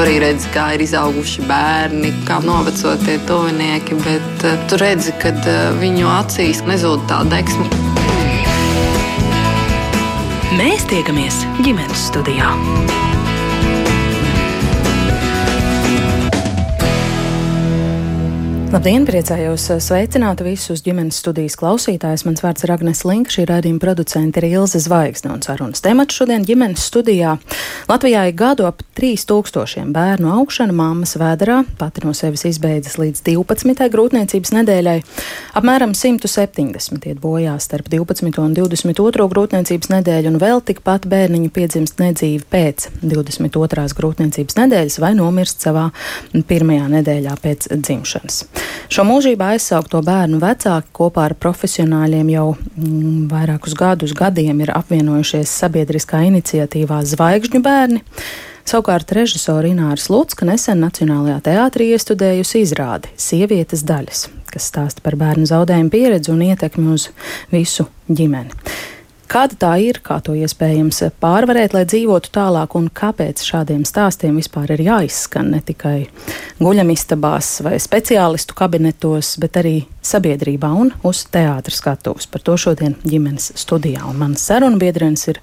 Tu arī redzi, kā ir izauguši bērni, kā noveco tie tuvinieki, bet uh, tu redzi, ka uh, viņu acīs nezūd tā deksme. Mēs tiekamies ģimenes studijā. Labdien, priecājos eh, sveicināt visus ģimenes studijas klausītājus. Mans vārds ir Agnes Linka, šī raidījuma producente ir Ilze Zvaigzne un sarunas temats šodien ģimenes studijā. Latvijā ir gadu ap 3000 bērnu augšana mammas vēderā, pati no sevis izbeidzas līdz 12. grūtniecības nedēļai. Apmēram 170 iet bojā starp 12. un 22. grūtniecības nedēļu, un vēl tikpat bērniņu piedzimst nedzīvi pēc 22. grūtniecības nedēļas vai nomirst savā pirmajā nedēļā pēc dzimšanas. Šo mūžībā aizsaukto bērnu vecāki kopā ar profesionāļiem jau mm, vairākus gadus gadiem ir apvienojušies sabiedriskā iniciatīvā Zvaigžņu bērni. Savukārt režisora Ināras Lutska nesen Nacionālajā teātrī iestudējusi izrādi Sievietes daļas, kas stāsta par bērnu zaudējumu pieredzi un ietekmi uz visu ģimeni. Kāda tā ir, kā to iespējams pārvarēt, lai dzīvotu tālāk, un kāpēc šādiem stāstiem vispār ir jāizskan ne tikai guļamistabās vai speciālistu kabinetos, bet arī sabiedrībā un uz teātras skatuves. Par to šodien ģimenes studijā. Un mans sarunu biedrens ir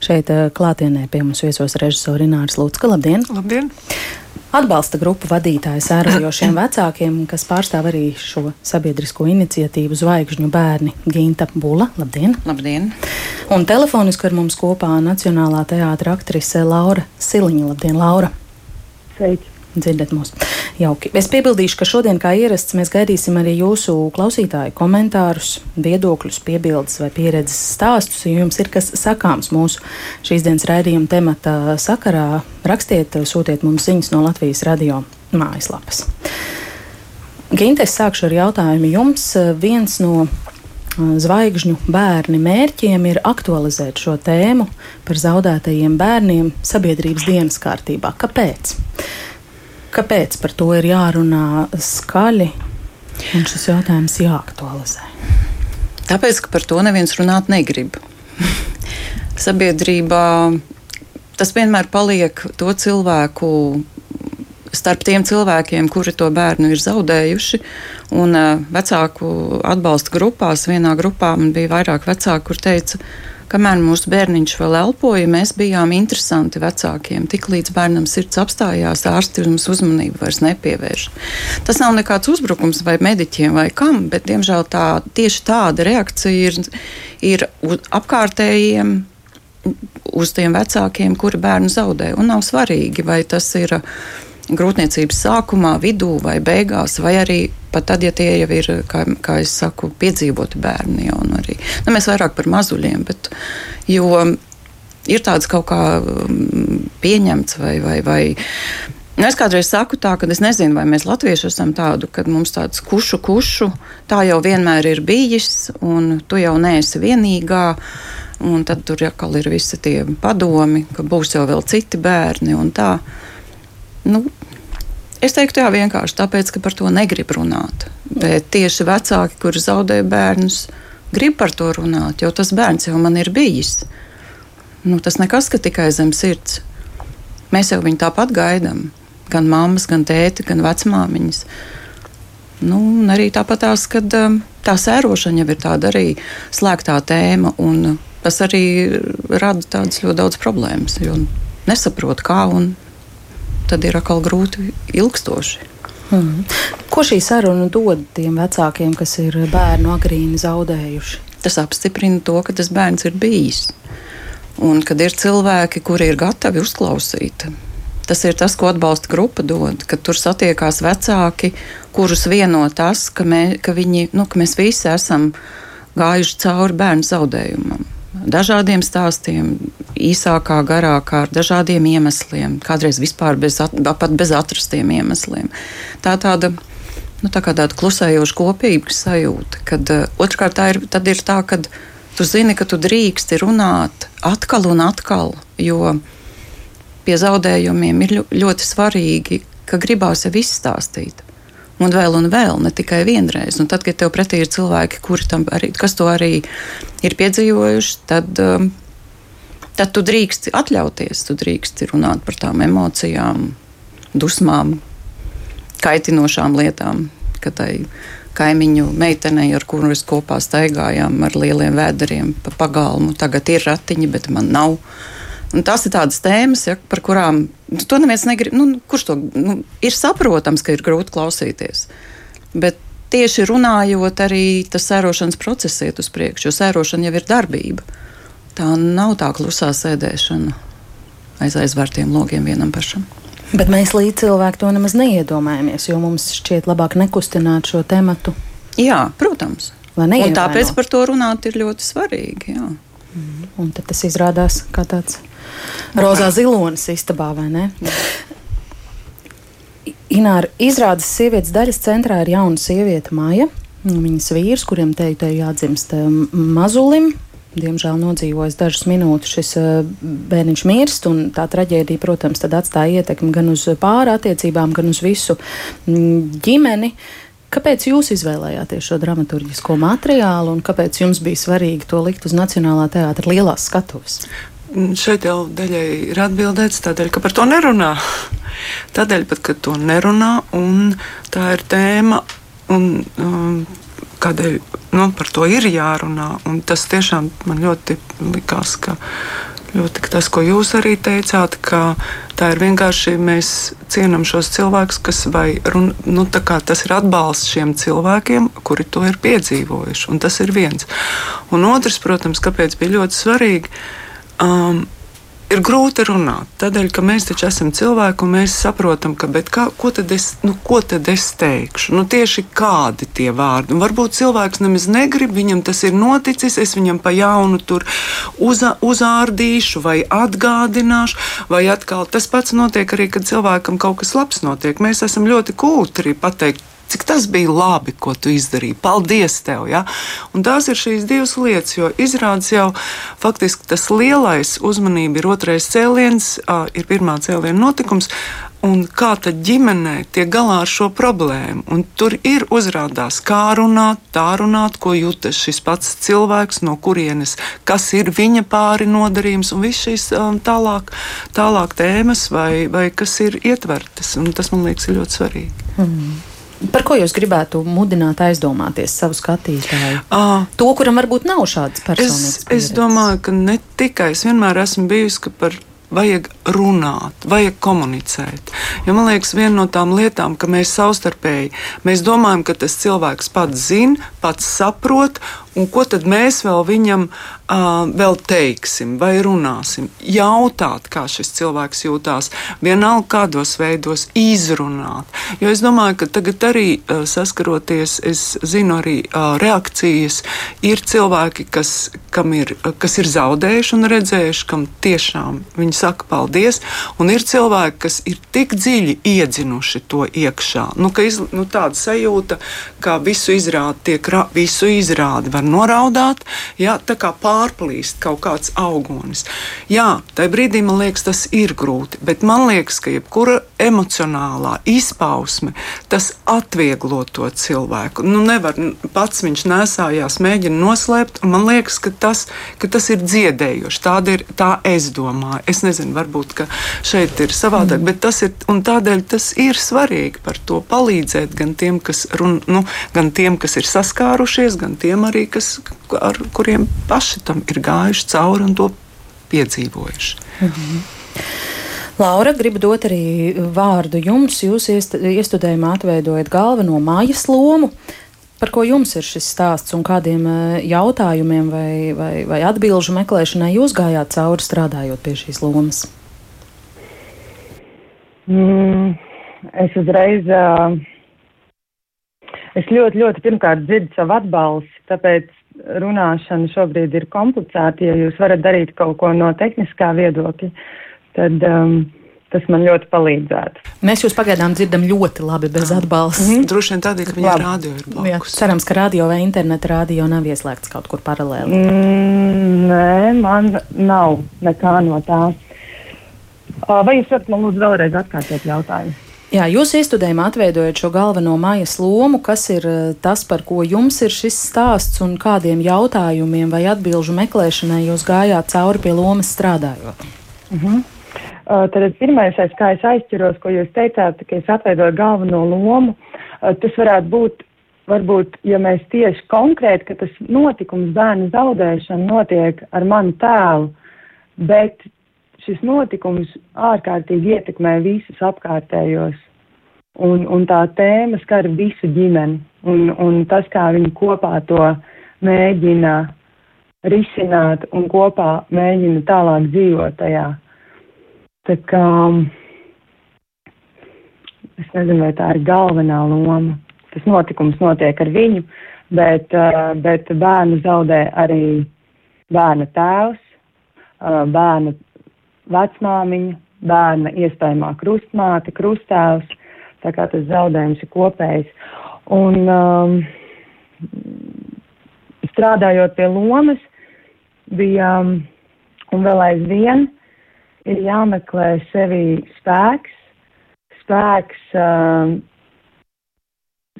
šeit eh, klātienē pie mums viesos režisori Inārs Lūtska. Labdien! Labdien! Atbalsta grupu vadītāja sērojošiem vecākiem, kas pārstāv arī šo sabiedrisko iniciatīvu Zvaigžņu bērni Ginta Bula. Labdien! Labdien! Un telefoniski ar mums kopā Nacionālā teātra aktrise Laura Siliņa. Labdien, Laura! Sveiki! dzirdat mūs. Jauki. Es piebildīšu, ka šodien, kā ierasts, mēs gaidīsim arī jūsu klausītāju komentārus, viedokļus, piebildes vai pieredzes stāstus. Ja jums ir kas sakāms mūsu šīs dienas raidījuma temata sakarā, rakstiet, sūtiet mums ziņas no Latvijas radio mājaslapas. Ginte, es sākšu ar jautājumu jums. Viens no zvaigžņu bērni mērķiem ir aktualizēt šo tēmu par zaudētajiem bērniem sabiedrības dienas kārtībā. Kāpēc? Kāpēc par to ir jārunā skaļi un šis jautājums jāaktualizē? Tāpēc, ka par to neviens runāt negrib. Sabiedrībā tas vienmēr paliek to cilvēku starp tiem cilvēkiem, kuri to bērnu ir zaudējuši. Un uh, vecāku atbalsta grupās, vienā grupā man bija vairāk vecāku, kur teica, Kamēr mūsu bērniņš vēl elpoja, mēs bijām interesanti vecākiem. Tiklīdz bērnam sirds apstājās, ārsti mums uzmanību vairs nepievērš. Tas nav nekāds uzbrukums vai mediķiem vai kam, bet diemžēl tā, tieši tāda reakcija ir, ir apkārtējiem uz tiem vecākiem, kuri bērnu zaudē. Un nav svarīgi, vai tas ir grūtniecības sākumā, vidū vai beigās, vai arī pat tad, ja tie jau ir, kā, kā es saku, piedzīvoti bērni. Jau, arī, nu, mēs vairāk par mazuļiem, bet jo ir tāds kaut kā mm, pieņemts vai. vai, vai Nu, es kādreiz saku tā, ka es nezinu, vai mēs latvieši esam tādu, ka mums tāds kušu, kušu, tā jau vienmēr ir bijis, un tu jau neesi vienīgā. Un tad tur jau ir visi tie padomi, ka būs jau vēl citi bērni un tā. Nu, es teiktu, jā, vienkārši tāpēc, ka par to negrib runāt. Bet tieši vecāki, kuri zaudē bērnus, grib par to runāt, jo tas bērns jau man ir bijis. Nu, tas nekas, ka tikai zem sirds. Mēs jau viņu tāpat gaidām. Gan mammas, gan tēti, gan vecmāmiņas. Nu, arī tāpat tās, kad um, tā sērošana jau ir tāda arī slēgtā tēma, un tas arī rada tādas ļoti daudz problēmas, jo nesaprot, kā un tad ir atkal grūti ilgstoši. Hmm. Ko šī saruna dod tiem vecākiem, kas ir bērnu agrīni zaudējuši? Tas apstiprina to, ka tas bērns ir bijis. Un kad ir cilvēki, kuri ir gatavi uzklausīt, tas ir tas, ko atbalsta grupa dod. Kad tur satiekās vecāki, kurus vieno tas, ka, mē, ka, viņi, nu, ka mēs visi esam gājuši cauri bērnu zaudējumam dažādiem stāstiem, īsākā, garākā, ar dažādiem iemesliem, kādreiz vispār bez, at, pat bez atrastiem iemesliem. Tā tāda. Nu, tā kā tāda klusējoša kopības sajūta, kad uh, otrkārt tā ir, ir tā, ka tu zini, ka tu drīksti runāt atkal un atkal, jo pie zaudējumiem ir ļoti svarīgi, ka gribās jau izstāstīt un vēl un vēl, ne tikai vienreiz. Un tad, kad tev pretī ir cilvēki, kuri tam arī, kas to arī ir piedzīvojuši, tad, um, tad tu drīksti atļauties, tu drīksti runāt par tām emocijām. dusmām, kaitinošām lietām, ka tai kaimiņu meitenei, ar kuru es kopā staigājām ar lieliem vēderiem pa pagalmu, tagad ir ratiņi, bet man nav. Un tās ir tādas tēmas, ja, par kurām nu, to neviens negrib. Nu, kurš to nu, ir saprotams, ka ir grūti klausīties. Bet tieši runājot, arī tas sērošanas process iet uz priekšu, jo sērošana jau ir darbība. Tā nav tā klusā sēdēšana aiz aizvērtiem logiem vienam pašam. Bet mēs līdz cilvēku to nemaz neiedomājamies, jo mums šķiet labāk nekustināt šo tematu. Jā, protams. Tāpēc par to runāt ir ļoti svarīgi. Jā. Un tad tas izrādās kā tāds rozā zilonis istabā, vai ne? Ināra izrādes sievietes daļas centrā ir jauna sieviete Māja. Viņas vīrs, kuriem te jādzimst mazulim, diemžēl nodzīvojis dažas minūtes, šis eh, bērniņš mirst. Tā traģēdija, protams, atstāja ietekmi gan uz pāri attiecībām, gan uz visu ģimeni. Kāpēc jūs izvēlējāties šo dramaturgisko materiālu un kāpēc jums bija svarīgi to likt uz Nacionālā teātra lielās skatuves? Šeit jau daļai ir atbildēts, tādēļ, ka par to nerunā. Tādēļ, pat, ka to nerunā, un tā ir tēma, un um, kādēļ nu, par to ir jārunā. Un tas tiešām man ļoti likās, ka ļoti tas, ko jūs arī teicāt, ka tā ir vienkārši mēs cienām šos cilvēkus, kas vai run, nu, tas ir atbalsts šiem cilvēkiem, kuri to ir piedzīvojuši. Un tas ir viens. Un otrs, protams, kāpēc bija ļoti svarīgi. Um, ir grūti runāt. Tādēļ, ka mēs taču esam cilvēki un mēs saprotam, ka kā, ko, tad es, nu, ko tad es teikšu. Nu, tieši kādi tie vārdi. Un varbūt cilvēks nemaz negrib, viņam tas ir noticis, es viņam pa jaunu tur uza, uzārdīšu vai atgādināšu. Vai atkal tas pats notiek arī, kad cilvēkam kaut kas labs notiek. Mēs esam ļoti kūtri pateikt Cik tas bija labi, ko tu izdarīji. Paldies tev! Ja? Un tās ir šīs divas lietas, jo izrādās jau faktiski tas lielais uzmanība ir otrais cēliens, ir pirmā cēliena notikums. Un kā tad ģimenē tiek galā ar šo problēmu? Un tur ir uzrādās, kā runāt, tā runāt, ko jūtas šis pats cilvēks, no kurienes, kas ir viņa pāri nodarījums, un viss šīs tālāk, tālāk tēmas, vai, vai kas ir ietvertas. Un tas man liekas ļoti svarīgi. Mm. Par ko jūs gribētu mudināt aizdomāties savu skatītāju? À, to, kuram varbūt nav šādas personības. Es, es domāju, ka ne tikai es vienmēr esmu bijusi, ka par vajag runāt, vajag komunicēt. Jo man liekas, viena no tām lietām, ka mēs savstarpēji mēs domājam, ka tas cilvēks pats zina, pats saprot, un ko tad mēs vēl viņam vēl teiksim vai runāsim. Jautāt, kā šis cilvēks jūtās, vienalga kādos veidos izrunāt. Jo es domāju, ka tagad arī saskaroties, es zinu arī reakcijas, ir cilvēki, kas, ir, kas ir zaudējuši un redzējuši, kam tiešām viņi saka paldies, un ir cilvēki, kas ir tik dziļi iedzinuši to iekšā. Nu, iz, nu, tāda sajūta, ka visu izrādi tiek, visu izrādi var noraudāt, ja, tā kā pārplīst kaut kāds augonis. Jā, tajā brīdī man liekas, tas ir grūti, bet man liekas, ka jebkura emocionālā izpausme tas atvieglo to cilvēku. Nu, nevar pats viņš nesājās, mēģina noslēpt, man liekas, ka tas, ka tas ir dziedējoši. Tāda ir tā es domāju. Es nezinu, varbūt šeit ir savādāk, mm. bet tas ir un tādēļ tas ir svarīgi par to palīdzēt gan tiem, kas, run, nu, gan tiem, kas ir saskārušies, gan tiem arī, kas, ar kuriem paši tam ir gājuši cauri un to piedzīvojuši. -hmm. Laura, gribu dot arī vārdu jums. Jūs iestudējumā atveidojat galveno mājas lomu. Par ko jums ir šis stāsts un kādiem eh, jautājumiem vai, vai, vai atbilžu meklēšanai jūs gājāt cauri strādājot pie šīs lomas? Mm, es uzreiz, uh, es ļoti, ļoti pirmkārt dzirdu savu atbalstu, tāpēc runāšana šobrīd ir komplicēta. Ja jūs varat darīt kaut ko no tehniskā viedokļa, tad um, tas man ļoti palīdzētu. Mēs jūs pagaidām dzirdam ļoti labi bez atbalsta. Mm -hmm. Droši vien tādēļ, ka viņa radio ir blakus. Jā, cerams, ka radio vai interneta radio nav ieslēgts kaut kur paralēli. Mm, nē, man nav nekā no tā. Vai jūs varat man lūdzu vēlreiz atkārtot jautājumu? Jā, jūs iestudējumā atveidojat šo galveno mājas lomu, kas ir tas, par ko jums ir šis stāsts un kādiem jautājumiem vai atbilžu meklēšanai jūs gājāt cauri pie lomas strādājot? Uh -huh. Uh, tad pirmais, kā es aizķiros, ko jūs teicāt, ka es atveidoju galveno lomu, uh, tas varētu būt, varbūt, ja mēs tieši konkrēti, ka tas notikums bērnu zaudēšana notiek ar manu tēlu, bet šis notikums ārkārtīgi ietekmē visus apkārtējos. Un, un tā tēma skar visu ģimeni, un, un tas, kā viņi kopā to mēģina risināt un kopā mēģina tālāk dzīvot tajā. Tā kā es nezinu, vai tā ir galvenā loma. Tas notikums notiek ar viņu, bet, uh, bet bērnu zaudē arī bērna tēvs, uh, bērna vecmāmiņa, bērna iespējamā krustmāte, krustēvs. Tā kā tas zaudējums ir kopējs. Un um, strādājot pie lomas, bija um, un vēl aizvien ir jāmeklē sevi spēks, spēks, uh,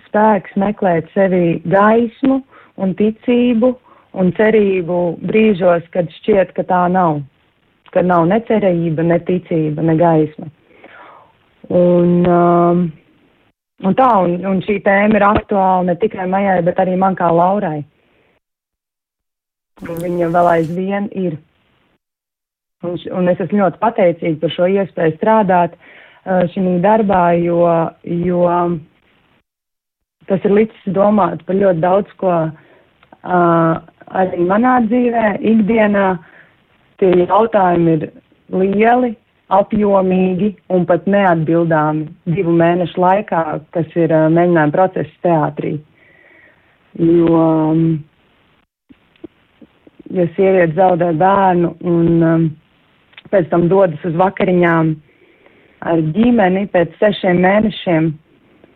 spēks meklēt sevi gaismu un ticību un cerību brīžos, kad šķiet, ka tā nav, ka nav ne cerība, ne ticība, ne gaisma. Un, um, un tā, un, un šī tēma ir aktuāla ne tikai Maijai, bet arī man kā Laurai. Un viņa vēl aizvien ir. Un, un es esmu ļoti pateicīga par šo iespēju strādāt uh, šī darbā, jo, jo tas ir licis domāt par ļoti daudz ko uh, arī manā dzīvē, ikdienā. Tie jautājumi ir lieli, apjomīgi un pat neatbildāmi divu mēnešu laikā, kas ir uh, mēģinājuma process teātrī. Jo, um, ja sieviete zaudē bērnu un um, pēc tam dodas uz vakariņām ar ģimeni pēc sešiem mēnešiem.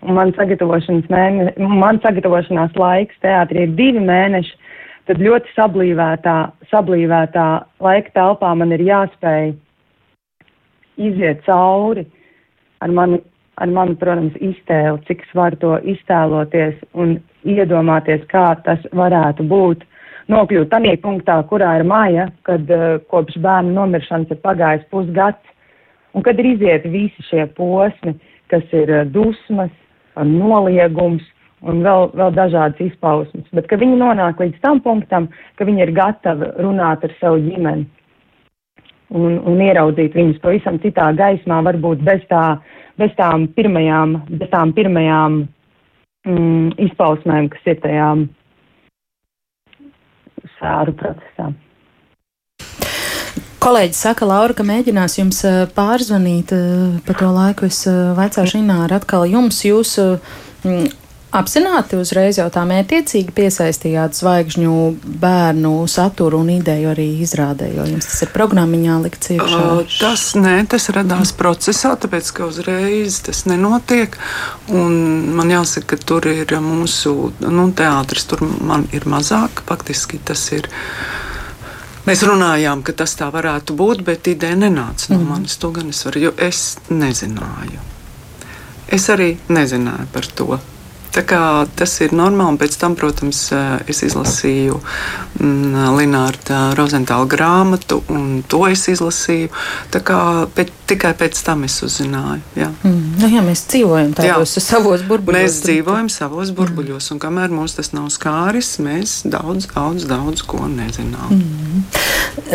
Un man, sagatavošanas mēne, man sagatavošanās laiks teātrī ir divi mēneši, tad ļoti sablīvētā, sablīvētā laika telpā man ir jāspēj iziet cauri ar mani, ar mani, protams, iztēli, cik es varu to iztēloties un iedomāties, kā tas varētu būt. Nokļūt tādā punktā, kurā ir māja, kad uh, kopš bērna nomiršanas ir pagājis pusgads, un kad ir iziet visi šie posmi, kas ir uh, dusmas, noliegums un vēl, vēl dažādas izpausmes, bet viņi nonāk līdz tam punktam, ka viņi ir gatavi runāt ar savu ģimeni un, un ieraudzīt viņus pavisam citā gaismā, varbūt bez, tā, bez tām pirmajām, bez tām pirmajām mm, izpausmēm, kas ir tajām sāru procesā. Kolēģis saka, Laura, ka mēģinās jums eh, pārzvanīt eh, pa to laiku. Es eh, vaicāšu Ināru atkal jums. Jūs apzināti uzreiz jau tā mērķiecīgi piesaistījāt zvaigžņu bērnu saturu un ideju arī izrādē, jo jums tas ir programmiņā likts iekšā? Uh, tas nē, tas radās procesā, tāpēc, ka uzreiz tas nenotiek, un man jāsaka, ka tur ir mūsu, nu, teātris tur man ir mazāk, faktiski tas ir. Mēs runājām, ka tas tā varētu būt, bet ideja nenāca no mm. manis. To gan es varu, jo es nezināju. Es arī nezināju par to. Tas ir normāli. Pēc tam, protams, es izlasīju mm, Linārda Rozentāla grāmatu, un to es izlasīju. Pēc, tikai pēc tam es uzzināju. Jā, mm, nu jā mēs dzīvojam tādos jā. savos burbuļos. Mēs dzīvojam savos burbuļos, mm. un kamēr mums tas nav skāris, mēs daudz, daudz, daudz ko nezinām. Mm.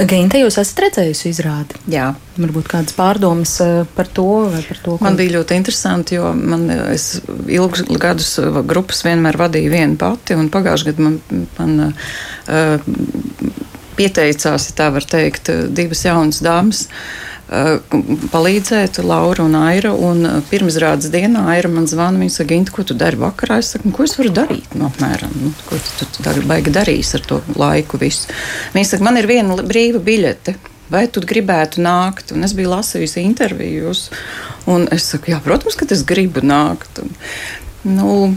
Ginte, jūs esat redzējusi izrādi? Jā. Varbūt kādas pārdomas par to vai par to, ko... Man bija ļoti interesanti, jo man ilgus gadus grupas vienmēr vadīja viena pati, un pagājušajā gadā man, man uh, pieteicās, ja tā var teikt, divas jaunas dāmas. Uh, palīdzēt, Laura un Aira. Un pirmsrādes dienā Aira man zvana. Viņa saka, Gint, ko tu dari vakarā? Es saku, ko es varu darīt? Nu, apmēram, nu, ko tu, tu tagad baigi darīsi ar to laiku visu. Viņa saka, man ir viena brīva biļete. Vai tu gribētu nākt? Un es biju lasījusi intervijus, un es saku, jā, protams, ka es gribu nākt. Un, Nu,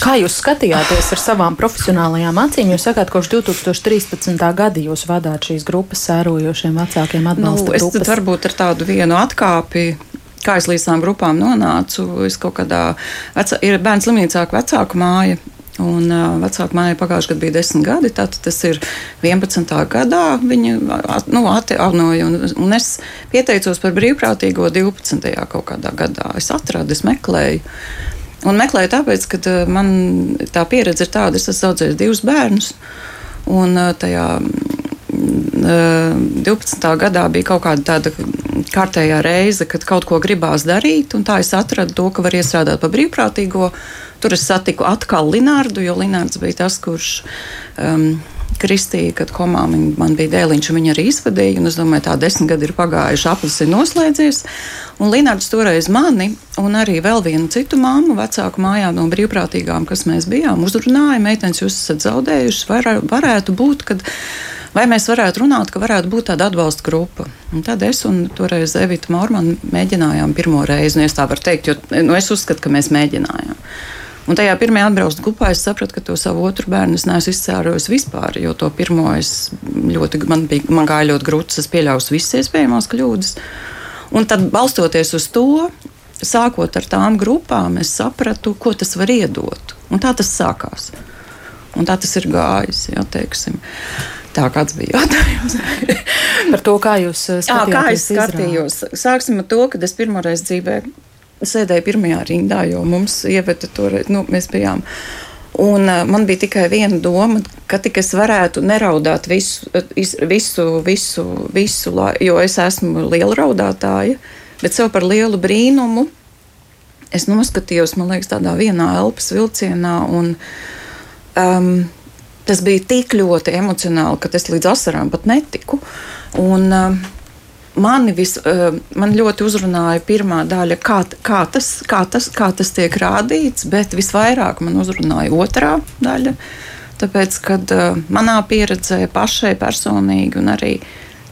Kā jūs skatījāties ar savām profesionālajām acīm? Jūs sakāt, kopš 2013. gada jūs vadāt šīs grupas sērojošiem vecākiem atbalsta nu, es grupas. Es varbūt ar tādu vienu atkāpi. Kā es līdz tām grupām nonācu, es kaut kādā vecā, ir bērns slimnīcā, vecāku māja, Un vecāka mājai pagājušajā gadā bija 10 gadi, tad tas ir 11. gadā. Viņa nu, atjaunoja, un, un es pieteicos par brīvprātīgo 12. kaut kādā gadā. Es atradu, es meklēju. Un meklēju tāpēc, ka man tā pieredze ir tāda, es esmu audzējis divus bērnus. Un tajā 12. gadā bija kaut kāda tāda kārtējā reize, kad kaut ko gribās darīt, un tā es atradu to, ka var iestrādāt pa brīvprātīgo. Tur es satiku atkal Linārdu, jo Linārds bija tas, kurš um, kristīja, kad komā man bija dēliņš, un viņa arī izvadīja. Es domāju, tā desmit gadi ir pagājuši, aplis ir noslēdzies. Un Linārds toreiz mani un arī vēl vienu citu māmu, vecāku mājā no brīvprātīgām, kas mēs bijām, uzrunāja, meitenes, jūs esat zaudējušas, var, varētu būt, kad vai mēs varētu runāt, ka varētu būt tāda atbalsta grupa. Un tad es un toreiz Evita Mormana mēģinājām pirmo reizi, nu, es tā varu teikt, jo nu, es uzskatu, ka mēs mēģinājām. Un tajā pirmajā atbraucu grupā es sapratu, ka to savu otru bērnu es neesmu izcērojis vispār, jo to pirmo es ļoti, man, bija, man gāja ļoti grūti, es pieļauju visas iespējamās kļūdas. Un tad, balstoties uz to, sākot ar tām grupām, es sapratu, ko tas var iedot. Un tā tas sākās. Un tā tas ir gājis. Jā, teiksim. Tā kāds bija jautājums. Par to, kā jūs skatījāties? Jā, kā es skatījos. Izrādi. Sāksim ar to, kad es pirmoreiz dzīvē sēdēju pirmajā rindā, jo mums ieveda toreiz, nu, mēs bijām. Un uh, man bija tikai viena doma, ka tik es varētu neraudāt visu, visu, visu, visu jo es esmu liela raudātāja, bet sev par lielu brīnumu es noskatījos, man liekas, tādā vienā elpas vilcienā. Un, um, tas bija tik ļoti emocionāli, ka es līdz asarām pat netiku. Un, um, mani vis, eh, man ļoti uzrunāja pirmā daļa, kā, kā, tas, kā, tas, kā tas tiek rādīts, bet visvairāk man uzrunāja otrā daļa. Tāpēc, kad uh, manā pieredzē pašai personīgi un arī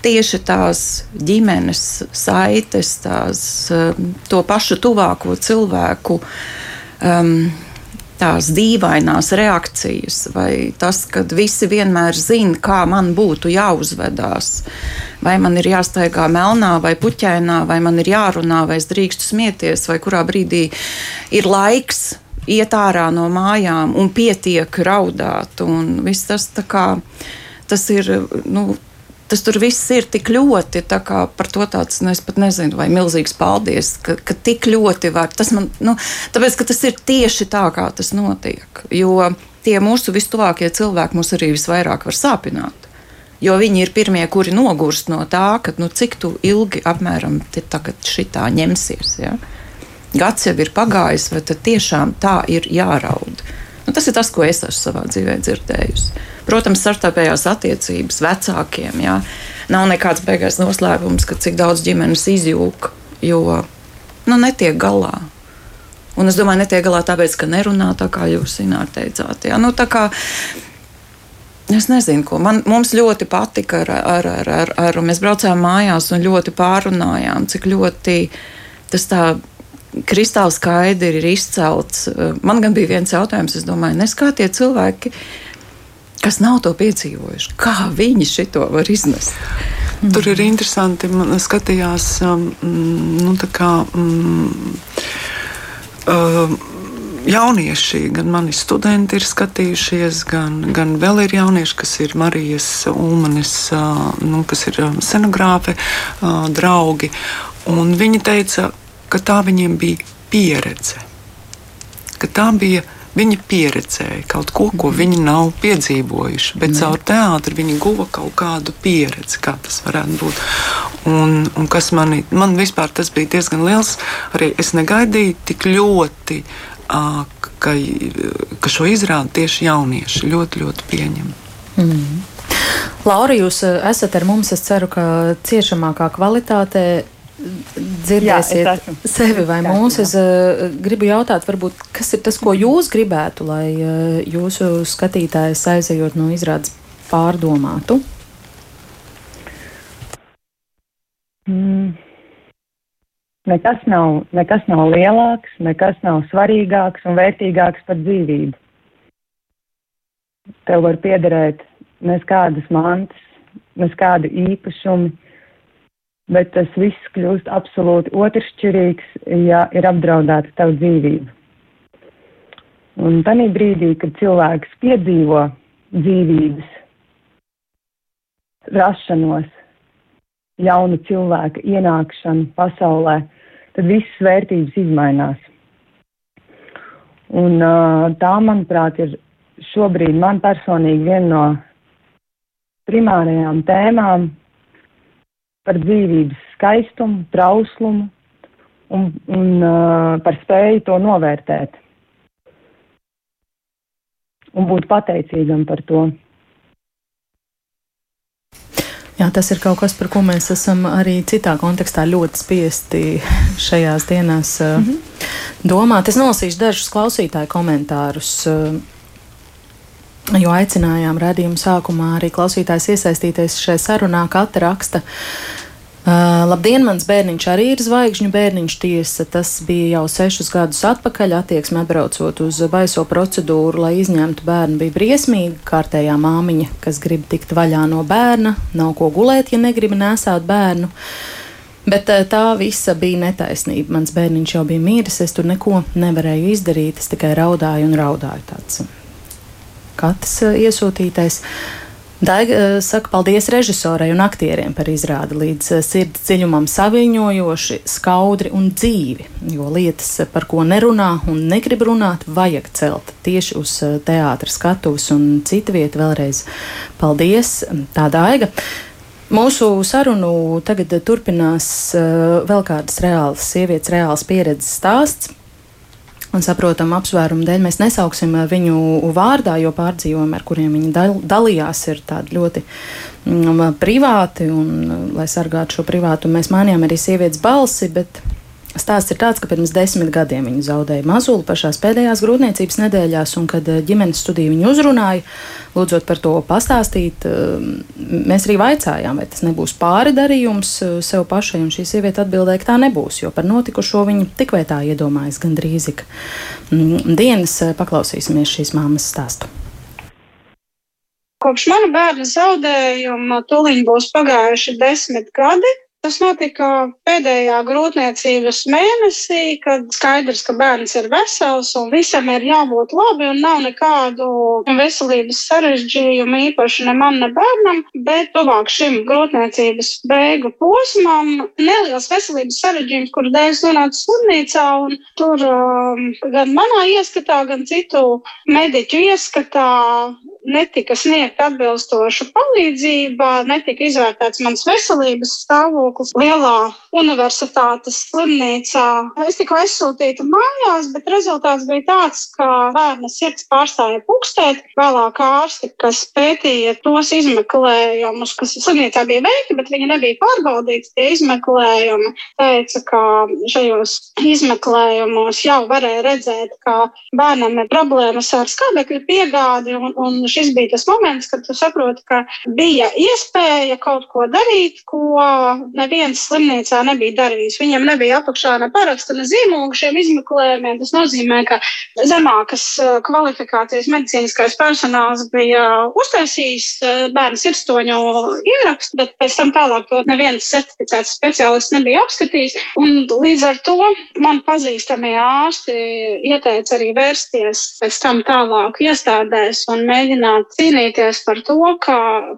tieši tās ģimenes saites, tās, uh, to pašu tuvāko cilvēku um, tās dīvainās reakcijas, vai tas, ka visi vienmēr zina, kā man būtu jāuzvedās, vai man ir jāstaigā melnā vai puķainā, vai man ir jārunā, vai es drīkstu smieties, vai kurā brīdī ir laiks iet ārā no mājām un pietiek raudāt. Un tas, kā, tas ir. Nu, tas tur viss ir tik ļoti, par to tāds, nu, es pat nezinu, vai milzīgs paldies, ka, ka tik ļoti var. Tas man, nu, tāpēc, ka tas ir tieši tā, kā tas notiek. Jo tie mūsu vistuvākie cilvēki mūs arī visvairāk var sāpināt. Jo viņi ir pirmie, kuri nogurst no tā, ka nu, cik ilgi apmēram tagad šitā ņemsies. Ja? Gads jau ir pagājis, vai tiešām tā ir jāraud. Nu, tas ir tas, ko es esmu savā dzīvē dzirdējusi. Protams, starptautējās attiecības vecākiem. Jā. Nav nekāds beigās noslēpums, ka cik daudz ģimenes izjūg, jo nu, netiek galā. Un es domāju, netiek galā tāpēc, ka nerunā tā, kā jūs teicāt. Jā. Nu, kā, Es nezinu, ko man ļoti patika. Ar, ar, ar, ar, ar, mēs braucām mājās un ļoti pārunājām, cik ļoti tas tā kristāli skaidri ir izcelts. Man gan bija viens jautājums, es domāju, nes kā tie cilvēki kas nav to piedzīvojuši. Kā viņi to var iznest? Mm. Tur ir interesanti, man skatījās, um, nu, kā. Um, uh, jaunieši, gan mani studenti ir skatījušies, gan, gan vēl ir jaunieši, kas ir Marijas Ulmanis, uh, nu, kas ir um, scenogrāfi, uh, draugi. Un viņi teica, ka tā viņiem bija pieredze. Ka tā bija Viņi pieredzēja kaut ko, ko viņi nav piedzīvojuši, bet caur teātri viņi guva kaut kādu pieredzi, kā tas varētu būt. Un, un kas mani, man vispār tas bija diezgan liels, arī es negaidīju tik ļoti, ka, ka šo izrādi tieši jaunieši ļoti, ļoti pieņem. Mm. Laura, jūs esat ar mums, es ceru, ka ciešamākā kvalitātē dzirdēsiet Jā, sevi vai mūs. Es uh, gribu jautāt, varbūt, kas ir tas, ko jūs gribētu, lai uh, jūsu skatītājs aizejot no izrādes pārdomātu? Mm. Nekas nav, nekas nav lielāks, nekas nav svarīgāks un vērtīgāks par dzīvību. Tev var piederēt neskādas mantas, neskādi īpašumi, bet tas viss kļūst absolūti otršķirīgs, ja ir apdraudēta tava dzīvība. Un tajā brīdī, kad cilvēks piedzīvo dzīvības rašanos, jaunu cilvēku ienākšanu pasaulē, tad visas vērtības izmainās. Un, uh, tā, manuprāt, ir šobrīd man personīgi viena no primārajām tēmām par dzīvības skaistumu, trauslumu un, un uh, par spēju to novērtēt. Un būt pateicīgam par to. Jā, tas ir kaut kas, par ko mēs esam arī citā kontekstā ļoti spiesti šajās dienās mm -hmm. domāt. Es nolasīšu dažus klausītāju komentārus. Jo aicinājām redzējumu sākumā arī klausītājs iesaistīties šajā sarunā, katra raksta, uh, Uh, labdien, mans bērniņš arī ir zvaigžņu bērniņš. Tiesa, tas bija jau sešus gadus atpakaļ. Attieksme atbraucot uz baiso procedūru, lai izņemtu bērnu, bija briesmīga. Kārtējā māmiņa, kas grib tikt vaļā no bērna, nav ko gulēt, ja negrib nesāt bērnu. Bet tā visa bija netaisnība. Mans bērniņš jau bija mīris, es tur neko nevarēju izdarīt. Es tikai raudāju un raudāju. Tāds katrs iesūtītais. Uh, Daiga eh, saka paldies režisorei un aktieriem par izrādi līdz eh, sirds dziļumam saviņojoši, skaudri un dzīvi, jo lietas, eh, par ko nerunā un negrib runāt, vajag celt tieši uz teātra skatuves un citu vietu vēlreiz. Paldies, tā Daiga! Mūsu sarunu tagad turpinās vēl kādas reālas sievietes, reāls pieredzes stāsts. Un saprotam, apsvērumu dēļ mēs nesauksim eh, viņu vārdā, jo pārdzīvojumi, ar kuriem viņi dal, dalījās, ir tādi ļoti mm, privāti. Un, lai sargātu šo privātu, mēs mainījām arī sievietes balsi. Bet Stāsts ir tāds, ka pirms desmit gadiem viņa zaudēja mazuli pašās pēdējās grūtniecības nedēļās, un kad eh, ģimenes studija viņu uzrunāja, lūdzot par to pastāstīt, eh, mēs arī vaicājām, vai tas nebūs pāri darījums eh, sev pašai, un šī sieviete atbildēja, ka tā nebūs, jo par notikušo viņa tik vai tā iedomājas gandrīz ik mm, dienas. Paklausīsimies šīs māmas stāstu. Kopš mana bērna zaudējuma tūlīt būs pagājuši desmit gadi. Tas notika pēdējā grūtniecības mēnesī, kad skaidrs, ka bērns ir vesels un visam ir jābūt labi un nav nekādu veselības sarežģījumu īpaši ne man, ne bērnam, bet tuvāk šim grūtniecības beigu posmam neliels veselības sarežģījums, kur dēļ es nonācu slimnīcā un tur um, gan manā ieskatā, gan citu mediķu ieskatā netika sniegta atbilstoša palīdzība, netika izvērtēts mans veselības stāvoklis lielā universitātes slimnīcā. Es tiku aizsūtīta mājās, bet rezultāts bija tāds, ka bērna sirds pārstāja pukstēt. Vēlāk ārsti, kas pētīja tos izmeklējumus, kas slimnīcā bija veikti, bet viņi nebija pārbaudīti, tie izmeklējumi, teica, ka šajos izmeklējumos jau varēja redzēt, ka bērnam ir problēmas ar skābekļa piegādi, un, un šis bija tas moments, kad tu saproti, ka bija iespēja kaut ko darīt, ko neviens slimnīcā nebija darījis. Viņam nebija apakšā ne paraksta, ne zīmogu šiem izmeklējumiem. Tas nozīmē, ka zemākas eh, kvalifikācijas medicīniskais personāls bija uztaisījis eh, bērnu sirdstoņu ierakstu, bet pēc tam tālāk to neviens certificēts speciālists nebija apskatījis. Un līdz ar to man pazīstamie ārsti ieteica arī vērsties pēc tam tālāk iestādēs un mēģināt cīnīties par to, ka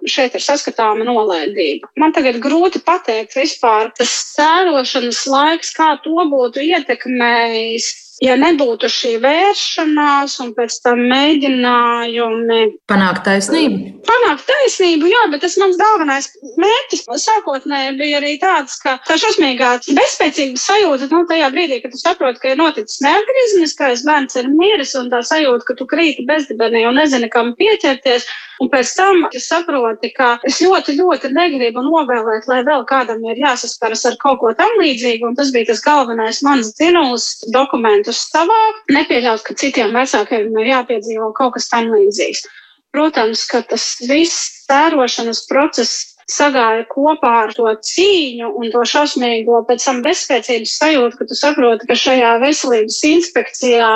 šeit ir saskatāma nolaidība. Man tagad grūti pateikt, vispār tas sērošanas laiks, kā to būtu ietekmējis ja nebūtu šī vēršanās un pēc tam mēģinājumi panākt taisnību. Panākt taisnību, jā, bet tas mans galvenais mērķis sākotnēji bija arī tāds, ka tā šausmīgā bezspēcīga sajūta, nu, tajā brīdī, kad tu saproti, ka ir noticis neatgriezniskais bērns ir miris un tā sajūta, ka tu krīti bezdibenī un nezini, kam pieķerties. Un pēc tam es saprotu, ka es ļoti, ļoti negribu novēlēt, lai vēl kādam ir jāsaskaras ar kaut ko tam līdzīgu. Un tas bija tas galvenais mans dzinulis dokumentus savākt, nepieļaut, ka citiem vecākiem ir jāpiedzīvo kaut kas tam līdzīgs. Protams, ka tas viss tērošanas process sagāja kopā ar to cīņu un to šausmīgo pēc tam bezspēcības sajūtu, ka tu saproti, ka šajā veselības inspekcijā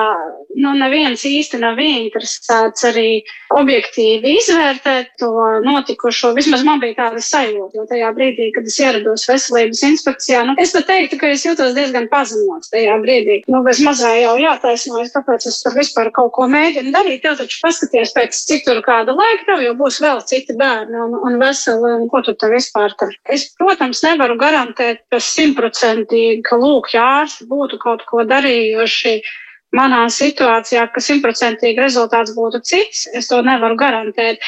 nu, neviens īsti nav ieinteresēts arī objektīvi izvērtēt to notikušo. Vismaz man bija tāda sajūta, jo tajā brīdī, kad es ierados veselības inspekcijā, nu, es pat teiktu, ka es jūtos diezgan pazemots tajā brīdī. Nu, bez mazā jau jātaisnojas, kāpēc es tur vispār kaut ko mēģinu darīt. Tev taču paskaties pēc cik tur kāda laika, tev jau būs vēl citi bērni un, un veseli, un ko tu te vispār tur. Es, protams, nevaru garantēt, ka simtprocentīgi, ka lūk, ārsti būtu kaut ko darījuši manā situācijā, ka simtprocentīgi rezultāts būtu cits. Es to nevaru garantēt.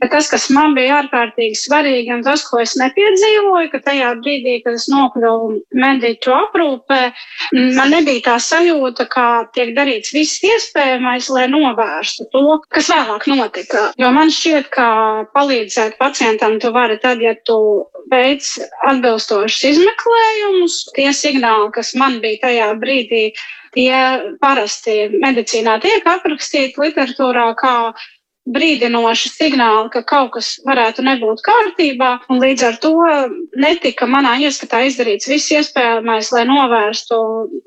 Bet tas, kas man bija ārkārtīgi svarīgi, un tas, ko es nepiedzīvoju, ka tajā brīdī, kad es nokļuvu mediķu aprūpē, man nebija tā sajūta, ka tiek darīts viss iespējamais, lai novērstu to, kas vēlāk notika. Jo man šķiet, ka palīdzēt pacientam tu vari tad, ja tu veic atbilstošus izmeklējumus, tie signāli, kas man bija tajā brīdī, tie parasti medicīnā tiek aprakstīti literatūrā kā brīdinoši signāli, ka kaut kas varētu nebūt kārtībā, un līdz ar to netika manā ieskatā izdarīts viss iespējamais, lai novērstu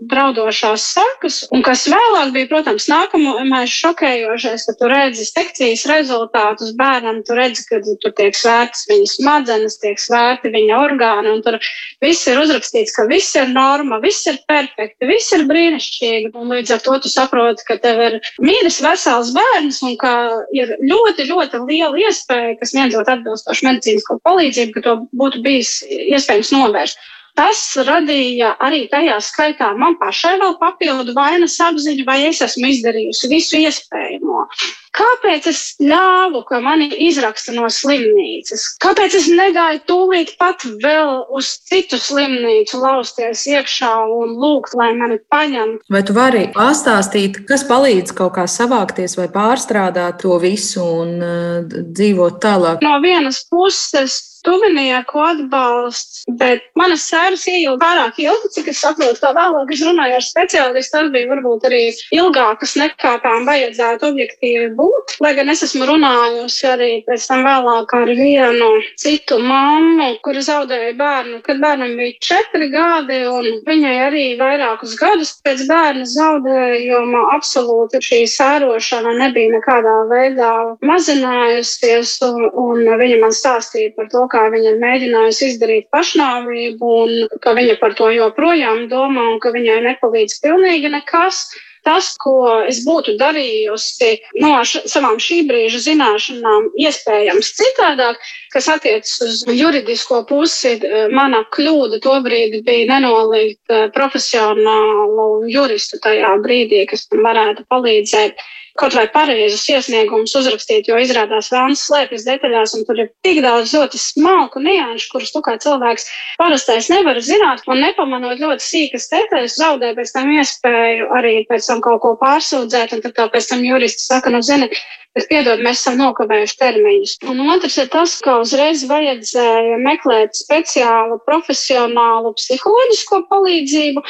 draudošās sakas, un kas vēlāk bija, protams, nākamais šokējošais, ka tu redzi sekcijas rezultātus. Bērnam, tu redzi, ka tur tiek svērtas viņa smadzenes, tiek svērti viņa orgāni, un tur viss ir uzrakstīts, ka viss ir norma, viss ir perfekti, viss ir brīnišķīgi, un līdz ar to tu saproti, ka tev ir mīļš, vesels bērns, un ka ir ļoti, ļoti liela iespēja, kas sniedzot atbilstošu medicīnisko palīdzību, ka to būtu bijis iespējams novērst. Tas radīja arī tajā skaitā man pašai vēl papildu vainas apziņu, vai es esmu izdarījusi visu iespējamo. Kāpēc es ļāvu, ka mani izraksta no slimnīcas? Kāpēc es negāju tūlīt pat vēl uz citu slimnīcu, lausties iekšā un lūgt, lai mani paņem? Vai tu vari pastāstīt, kas palīdz kaut kā savākties vai pārstrādāt to visu un uh, dzīvot tālāk? No vienas puses tuvinieku atbalsts, bet manas sēras ieilga pārāk ilgi, cik es saprotu, tā vēlāk es runāju ar speciālistu, tas bija varbūt arī ilgākas nekā tām vajadzētu objektīvi būt. Lai gan es esmu runājusi arī pēc tam vēlāk ar vienu citu mammu, kura zaudēja bērnu, kad bērnam bija četri gadi, un viņai arī vairākus gadus pēc bērna zaudējuma absolūti šī sērošana nebija nekādā veidā mazinājusies, un, un viņa man stāstīja par to, kā viņa ir mēģinājusi izdarīt pašnāvību un ka viņa par to joprojām domā un ka viņai nepalīdz pilnīgi nekas. Tas, ko es būtu darījusi no š, savām šī brīža zināšanām, iespējams citādāk, kas attiecas uz juridisko pusi, mana kļūda tobrīd bija nenolikt profesionālu juristu tajā brīdī, kas man varētu palīdzēt kaut vai pareizus iesniegumus uzrakstīt, jo izrādās vēlams slēpjas detaļās, un tur ir tik daudz ļoti smalku nianšu, kurus tu kā cilvēks parastais nevar zināt, un nepamanot ļoti sīkas detaļas, zaudē pēc tam iespēju arī pēc tam kaut ko pārsūdzēt, un tad tā pēc tam juristi saka, nu zini, Bet, piedod, mēs esam nokavējuši termiņus. Un otrs ir tas, ka uzreiz vajadzēja meklēt speciālu, profesionālu psiholoģisko palīdzību.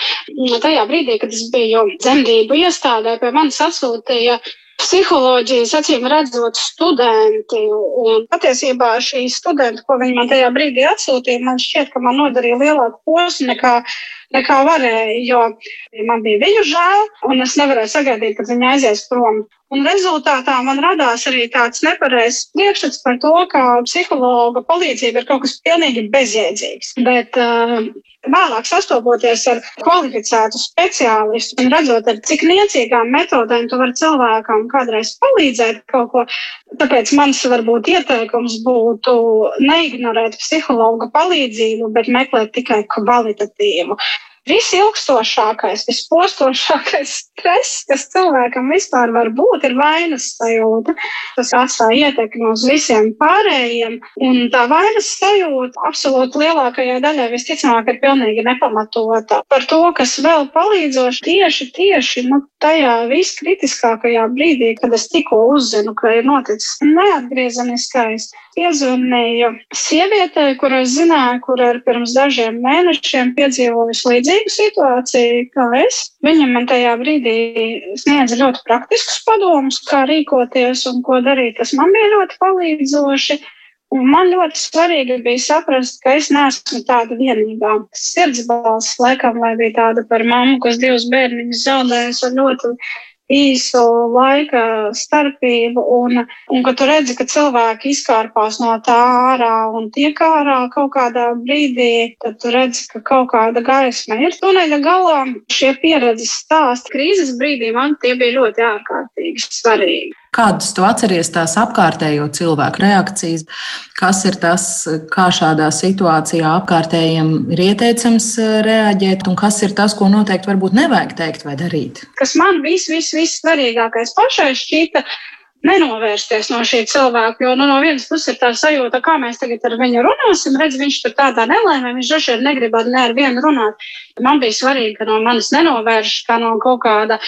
Tajā brīdī, kad es biju dzemdību iestādē, pie manis atsūtīja psiholoģijas, acīm redzot, studenti. Un patiesībā šī studenta, ko viņi man tajā brīdī atsūtīja, man šķiet, ka man nodarīja lielāku posmu nekā nekā varēja, jo man bija viņu žēl, un es nevarēju sagaidīt, kad viņa aizies prom. Un rezultātā man radās arī tāds nepareizs priekšstats par to, ka psihologa palīdzība ir kaut kas pilnīgi bezjēdzīgs. Bet uh, vēlāk sastopoties ar kvalificētu speciālistu un redzot, ar cik niecīgām metodēm tu vari cilvēkam kādreiz palīdzēt kaut ko, tāpēc mans varbūt ieteikums būtu neignorēt psihologa palīdzību, bet meklēt tikai kvalitatīvu. Visilgstošākais, vispostošākais stress, kas cilvēkam vispār var būt, ir vainas sajūta. Tas atstāja ietekmi uz visiem pārējiem, un tā vainas sajūta absolūti lielākajai daļai visticamāk ir pilnīgi nepamatota. Par to, kas vēl palīdzoši tieši, tieši nu, tajā viskritiskākajā brīdī, kad es tikko uzzinu, ka ir noticis neatgriezeniskais, piezvanīju sievietei, kurai zināju, kur ir pirms dažiem mēnešiem piedzīvojusi līdzīgu līdzīgu situāciju kā es. Viņa man tajā brīdī sniedza ļoti praktiskus padomus, kā rīkoties un ko darīt. Tas man bija ļoti palīdzoši. Un man ļoti svarīgi bija saprast, ka es neesmu tāda vienīgā. Sirds balss, laikam, vai bija tāda par mammu, kas divus bērniņus zaudējusi ļoti īsu laika starpību, un, un ka tu redzi, ka cilvēki izkārpās no tā ārā un tiek ārā kaut kādā brīdī, tad tu redzi, ka kaut kāda gaisma ir. Tuneļa galā šie pieredzes stāsti krīzes brīdī man tie bija ļoti ārkārtīgi svarīgi. Kādas tu atceries tās apkārtējo cilvēku reakcijas? Kas ir tas, kā šādā situācijā apkārtējiem ir ieteicams eh, reaģēt, un kas ir tas, ko noteikti varbūt nevajag teikt vai darīt? Kas man viss, viss, viss svarīgākais pašai šķita, nenovērsties no šī cilvēka. Jo nu, no vienas puses ir tā sajūta, kā mēs tagad ar viņu runāsim. Redz, viņš tur tādā nelaimē, viņš droši vien negribētu ne ar vienu runāt. Man bija svarīgi, ka no manis nenovērš, kā no kaut kāda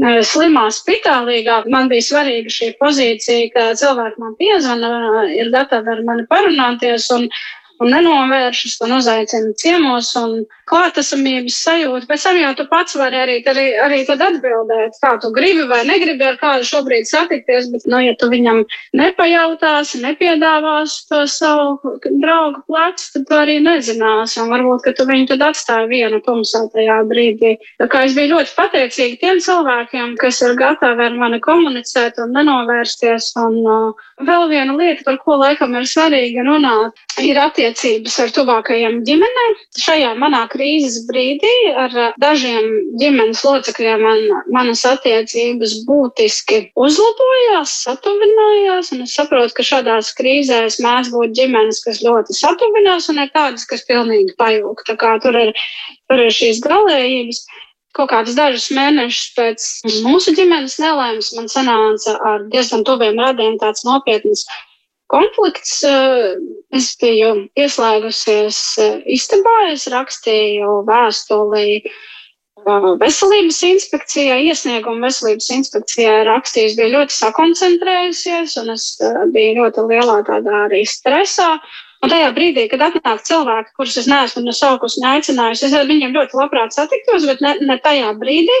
slimā spitālīgā. Man bija svarīga šī pozīcija, ka cilvēki man piezvana, ir gatavi ar mani parunāties. Un, un nenovēršas un uzaicina ciemos un klātesamības sajūta. Pēc tam jau tu pats vari arī, arī, arī atbildēt, kā tu gribi vai negribi ar kādu šobrīd satikties, bet, nu, ja tu viņam nepajautāsi, nepiedāvāsi to savu draugu plecu, tad tu arī nezināsi, un varbūt, ka tu viņu tad atstāji vienu tumsā tajā brīdī. Tā kā es biju ļoti pateicīga tiem cilvēkiem, kas ir gatavi ar mani komunicēt un nenovērsties, un uh, vēl viena lieta, par ko laikam ir svarīgi runāt, ir attiecības ar tuvākajiem ģimenēm. Šajā manā krīzes brīdī ar dažiem ģimenes locekļiem man, manas attiecības būtiski uzlabojās, satuvinājās, un es saprotu, ka šādās krīzēs mēdz būt ģimenes, kas ļoti satuvinās, un ir tādas, kas pilnīgi pajūg. Tā kā tur ir, tur ir šīs galējības. Kaut kādus dažus mēnešus pēc mūsu ģimenes nelaimes man sanāca ar diezgan tuviem radiem tāds nopietns konflikts. Eh, es biju ieslēgusies eh, istabā, es rakstīju vēstuli eh, veselības inspekcijai, iesniegumu veselības inspekcijai rakstījis, bija ļoti sakoncentrējusies, un es biju ļoti lielā tādā arī stresā. Un tajā brīdī, kad atnāk cilvēki, kurus es neesmu ne saukus, ne aicinājusi, es ar viņiem ļoti labprāt satiktos, bet ne, ne tajā brīdī.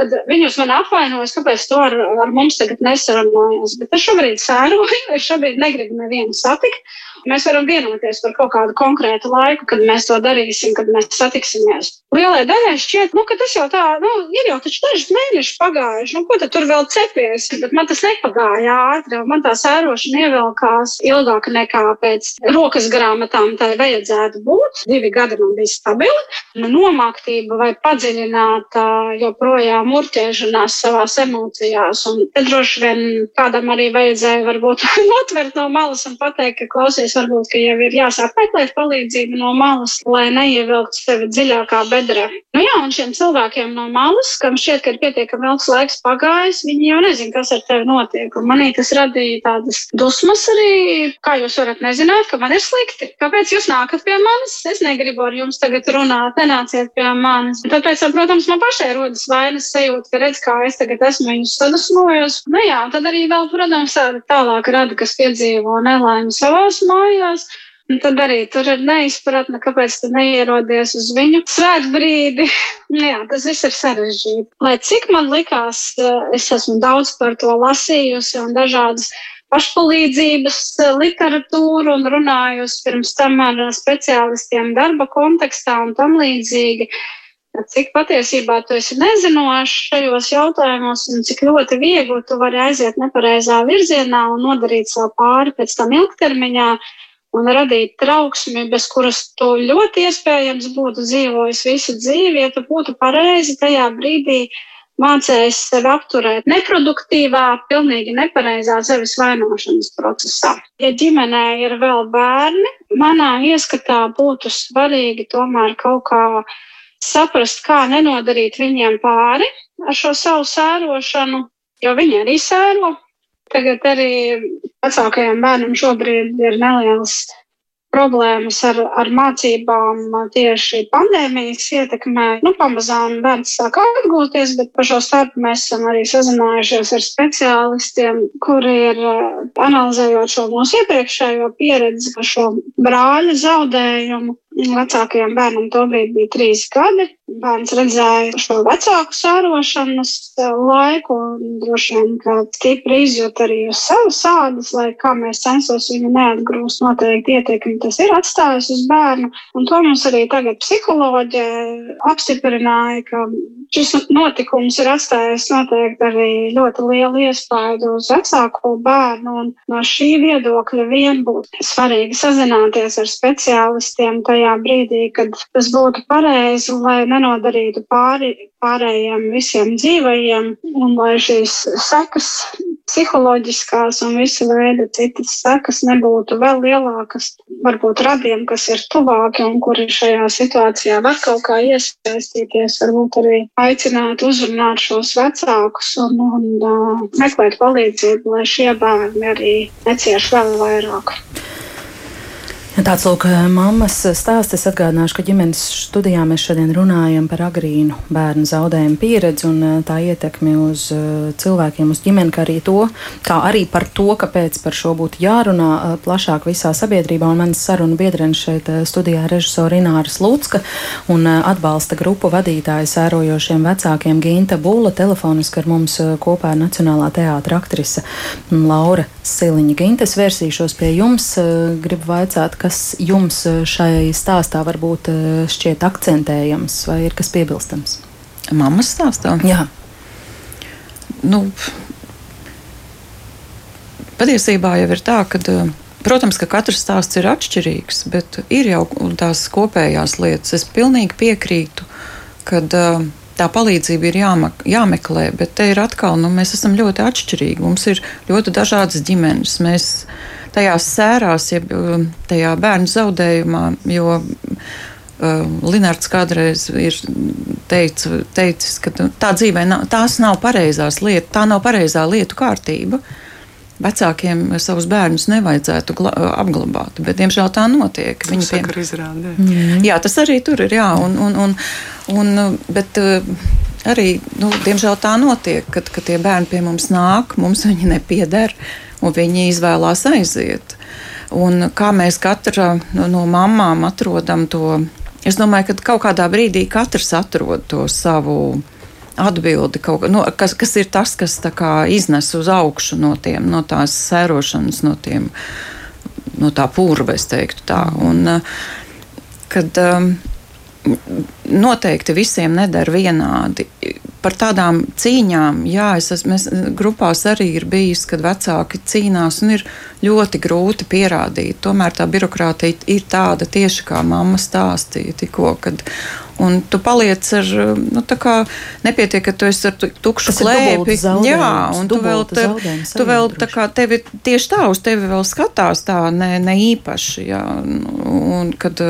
Tad viņus man apvainojas, kāpēc to ar, ar mums tagad nesarunājas. Bet es šobrīd sēroju, es šobrīd negribu nevienu satikt. Mēs varam vienoties par kaut kādu konkrētu laiku, kad mēs to darīsim, kad mēs satiksimies. Lielai daļai šķiet, nu, ka tas jau tā, nu, ir jau taču dažus mēnešus pagājuši, nu, ko tad tur vēl cepies, bet man tas nepagāja ātri, man tā sērošana ievilkās ilgāk nekā pēc rokas grāmatām tai vajadzētu būt. Divi gadi man bija stabili, nu, nomāktība vai padziļināta joprojām urķēšanās savās emocijās, un te droši vien kādam arī vajadzēja varbūt notvert no malas un pateikt, ka klausies brīdis varbūt, ka jau ir jāsāk meklēt palīdzību no malas, lai neievilktu sevi dziļākā bedrē. Nu jā, un šiem cilvēkiem no malas, kam šķiet, ka ir pietiekami ilgs laiks pagājis, viņi jau nezina, kas ar tevi notiek. Un manī tas radīja tādas dusmas arī, kā jūs varat nezināt, ka man ir slikti. Kāpēc jūs nākat pie manis? Es negribu ar jums tagad runāt, nenāciet pie manis. Tad pēc tam, protams, man pašai rodas vainas sajūta, ka redz, kā es tagad esmu viņus sadusmojos. Nu jā, tad arī vēl, protams, tālāk rada, kas piedzīvo nelaimi savās mājās mājās. Un tad arī tur ir neizpratne, kāpēc tu neierodies uz viņu svētbrīdi. Jā, tas viss ir sarežģīti. Lai cik man likās, eh, es esmu daudz par to lasījusi un dažādas pašpalīdzības eh, literatūru un runājusi pirms tam ar speciālistiem darba kontekstā un tam līdzīgi. Cik patiesībā tu esi nezinošs šajos jautājumos, un cik ļoti viegli tu vari aiziet nepareizā virzienā un nodarīt savu pāri pēc tam ilgtermiņā un radīt trauksmi, bez kuras tu ļoti iespējams būtu dzīvojis visu dzīvi, ja tu būtu pareizi tajā brīdī mācējis sevi apturēt neproduktīvā, pilnīgi nepareizā sevis vainošanas procesā. Ja ģimenē ir vēl bērni, manā ieskatā būtu svarīgi tomēr kaut kā saprast, kā nenodarīt viņiem pāri ar šo savu sērošanu, jo viņi arī sēro. Tagad arī vecākajiem bērnam šobrīd ir nelielas problēmas ar, ar mācībām tieši pandēmijas ietekmē. Nu, pamazām bērns sāk atgūties, bet pa šo starpu mēs esam arī sazinājušies ar speciālistiem, kuri ir analizējot šo mūsu iepriekšējo pieredzi par šo brāļa zaudējumu. Vecākajam bērnam tobrīd bija trīs gadi. bērns redzēja šo vecāku sārošanas eh, laiku, un droši vien, ka stipri izjūt arī uz savas ādas, lai kā mēs censos viņu neatgrūst, noteikti ietekmi tas ir atstājis uz bērnu. Un to mums arī tagad psiholoģē apstiprināja, ka šis notikums ir atstājis noteikti arī ļoti lielu iespaidu uz vecāko bērnu, un no šī viedokļa vien būtu svarīgi sazināties ar speciālistiem tajā brīdī, kad tas būtu pareizi, lai nenodarītu pāri, pārējiem visiem dzīvajiem, un lai šīs sekas, psiholoģiskās un visa veida citas sekas nebūtu vēl lielākas, varbūt radiem, kas ir tuvāki un kuri šajā situācijā var kaut kā iesaistīties, varbūt arī aicināt uzrunāt šos vecākus un, un uh, meklēt palīdzību, lai šie bērni arī necieš vēl vairāk. Tāds lūk, mammas stāsts. Es atgādināšu, ka ģimenes studijā mēs šodien runājam par agrīnu bērnu zaudējumu pieredzi un eh, tā ietekmi uz eh, cilvēkiem, uz ģimeni, kā arī, to, kā arī par to, kāpēc par šo būtu jārunā eh, plašāk visā sabiedrībā. Un mans sarunu biedrenis šeit studijā režisora Ināra Slūcka un atbalsta grupu vadītāja sērojošiem vecākiem Ginta Būla. Telefoniski ar mums kopā ir Nacionālā teātra aktrise Laura Siliņa. Gintas vērsīšos pie jums. Gribu vaicāt, kas jums eh, šai stāstā varbūt eh, šķiet akcentējams vai ir kas piebilstams? Mammas stāstā? Jā. Nu, patiesībā jau ir tā, ka. Eh, protams, ka katrs stāsts ir atšķirīgs, bet ir jau tās kopējās lietas. Es pilnīgi piekrītu, ka uh, tā palīdzība ir jāmak, jāmeklē, bet te ir atkal, nu, mēs esam ļoti atšķirīgi. Mums ir ļoti dažādas ģimenes. Mēs tajās sērās, jeb um, tajā bērnu zaudējumā, jo uh, Linārds kādreiz ir teicu, teicis, ka tā dzīvē nav, tās nav pareizās lietas, tā nav pareizā lietu kārtība. Vecākiem savus bērnus nevajadzētu apglabāt, bet, diemžēl, tā notiek. Viņi pie... izrāda. Mm. Jā, tas arī tur ir. Jā, un, un, un, un, bet uh, arī, nu, diemžēl, tā notiek, kad, kad tie bērni pie mums nāk, mums viņi nepieder. Un viņi izvēlās aiziet. Un kā mēs katra no, no mamām atrodam to, es domāju, ka kaut kādā brīdī katrs atrod to savu atbildi, kaut, no, kas, kas ir tas, kas kā, iznes uz augšu no, tiem, no tās sērošanas, no, tiem, no tā purva, es teiktu tā. Un, kad, um, noteikti visiem nedara vienādi par tādām cīņām, jā, es esmu, es, grupās arī ir bijis, kad vecāki cīnās un ir ļoti grūti pierādīt. Tomēr tā birokrātija ir tāda tieši kā mamma stāstīja tikko, kad Un tu paliec ar, nu, tā kā nepietiek, ka tu esi ar tukšu klēpi. Jā, un tu vēl, te, tu vēl tā kā tevi tieši tā uz tevi vēl skatās tā ne, ne īpaši, jā. Un kad,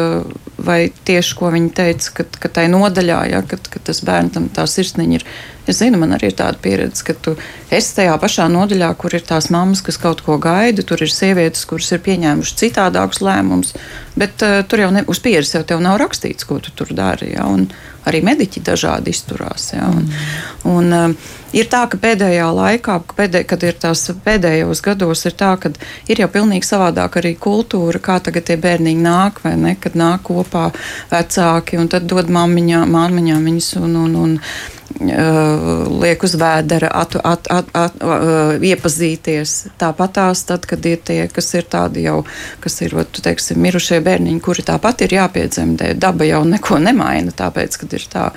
vai tieši, ko viņi teica, ka, ka tai nodaļā, jā, kad, kad tas bērnam tā sirsniņa ir Es zinu, man arī ir tāda pieredze, ka tu esi tajā pašā nodaļā, kur ir tās mammas, kas kaut ko gaida, tur ir sievietes, kuras ir pieņēmušas citādākus lēmumus, bet uh, tur jau ne, uz pieres jau tev nav rakstīts, ko tu tur dari. Ja, un, arī mediķi dažādi izturās. Ja, un, un, uh, ir tā, ka pēdējā laikā, pēdē, kad ir tās pēdējos gados, ir tā, ka ir jau pilnīgi savādāk arī kultūra, kā tagad tie bērniņi nāk, vai ne, kad nāk kopā vecāki un tad dod mammiņām, māmiņām viņus un, un, un liek uz vēdera, at, at, at, at, uh, iepazīties. Tāpat tās, tad, kad ir tie, kas ir tādi jau, kas ir, ot, teiksim, mirušie bērniņi, kuri tāpat ir jāpiedzemdē, daba jau neko nemaina, tāpēc, kad ir tā,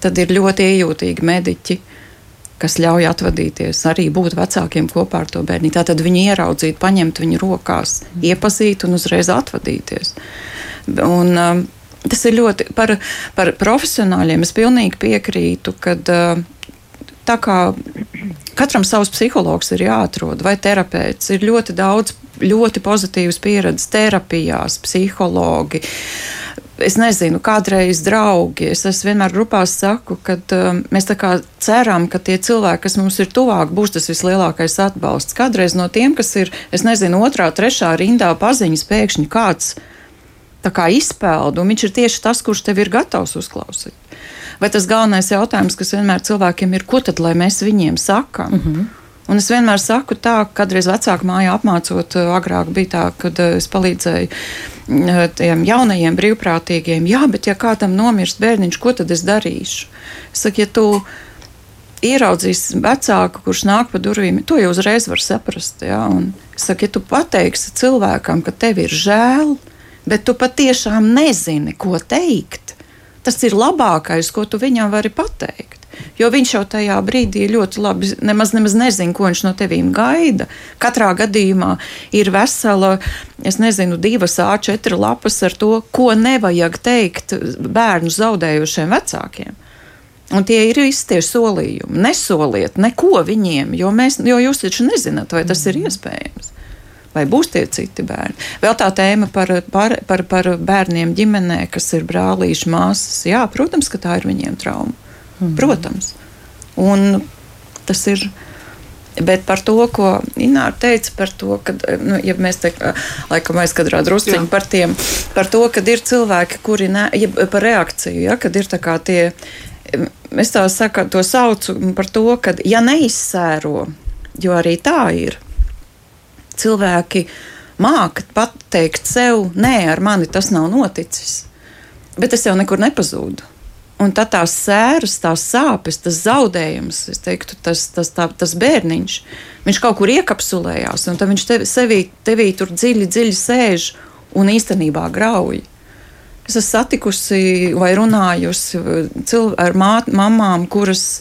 tad ir ļoti iejūtīgi mediķi kas ļauj atvadīties, arī būt vecākiem kopā ar to bērnu. Tātad viņi ieraudzīt, paņemt viņu rokās, iepazīt un uzreiz atvadīties. Un, um, tas ir ļoti par, par profesionāļiem. Es pilnīgi piekrītu, ka tā kā katram savs psihologs ir jāatrod vai terapeits, ir ļoti daudz ļoti pozitīvas pieredzes terapijās, psihologi. Es nezinu, kādreiz draugi. Es, es vienmēr grupās saku, ka um, mēs tā kā ceram, ka tie cilvēki, kas mums ir tuvāk, būs tas vislielākais atbalsts. Kādreiz no tiem, kas ir, es nezinu, otrā, trešā rindā paziņas, pēkšņi kāds izpeldu, un viņš ir tieši tas, kurš tev ir gatavs uzklausīt. Vai tas galvenais jautājums, kas vienmēr cilvēkiem ir, ko tad mēs viņiem sakām? Mm -hmm. Un es vienmēr saku tā, kādreiz vecāku mājā apmācot, agrāk bija tā, kad es palīdzēju tiem jaunajiem brīvprātīgiem. Jā, bet ja kādam nomirst bērniņš, ko tad es darīšu? Es saku, ja tu ieraudzīsi vecāku, kurš nāk pa durvīm, to jau uzreiz var saprast. Ja? Un es saku, ja tu pateiksi cilvēkam, ka tev ir žēl, bet tu patiešām nezini, ko teikt, tas ir labākais, ko tu viņam vari pateikt. Jo viņš jau tajā brīdī ļoti labi nemaz, nemaz nezina, ko viņš no tevis gaida. Katrā gadījumā ir vesela, es nezinu, divas A4 lapas ar to, ko nevajag teikt bērnu zaudējušiem vecākiem. Un tie ir visi tie solījumi. Nesoliet neko viņiem, jo, mēs, jo jūs taču nezināt, vai tas ir iespējams. Vai būs tie citi bērni? Vēl tā tēma par, par, par, par bērniem ģimenē, kas ir brālīši, māsas. Jā, protams, ka tā ir viņiem trauma. Mm. Protams. Un tas ir. Bet par to, ko Ināra teica, par to, ka, nu, ja mēs te laikam aizkadrā drusciņi par tiem, par to, ka ir cilvēki, kuri, ne, ja, par reakciju, ja, kad ir tā kā tie, es tā saku, to saucu par to, ka, ja neizsēro, jo arī tā ir, cilvēki māca pateikt sev, nē, ar mani tas nav noticis, bet es jau nekur nepazūdu. Un tad tās sēras, tās sāpes, tas zaudējums, teiktu, tas, tas, tā, tas bērniņš, viņš kaut kur iekapsulējās, un viņš tevi, sevī, tevī tur dziļi, dziļi sēž un īstenībā grauj. Es esmu satikusi vai runājusi ar māt, mamām, kuras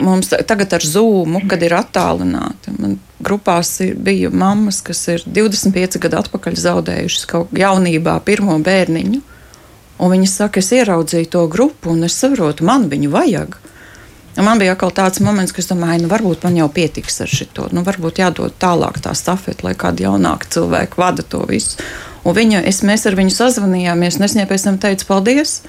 mums tagad ar zūmu, kad ir attālināti. Man grupās bija mammas, kas ir 25 gadu atpakaļ zaudējušas kaut jaunībā pirmo bērniņu. Un viņi saka, es ieraudzīju to grupu, un es saprotu, man viņu vajag. Un man bija atkal tāds moments, ka es domāju, nu, varbūt man jau pietiks ar šo. Nu, varbūt jādod tālāk tā stafete, lai kādi jaunāki cilvēki vada to visu. Un viņa, es, mēs ar viņu sazvanījāmies, un es viņai pēc tam teicu, paldies!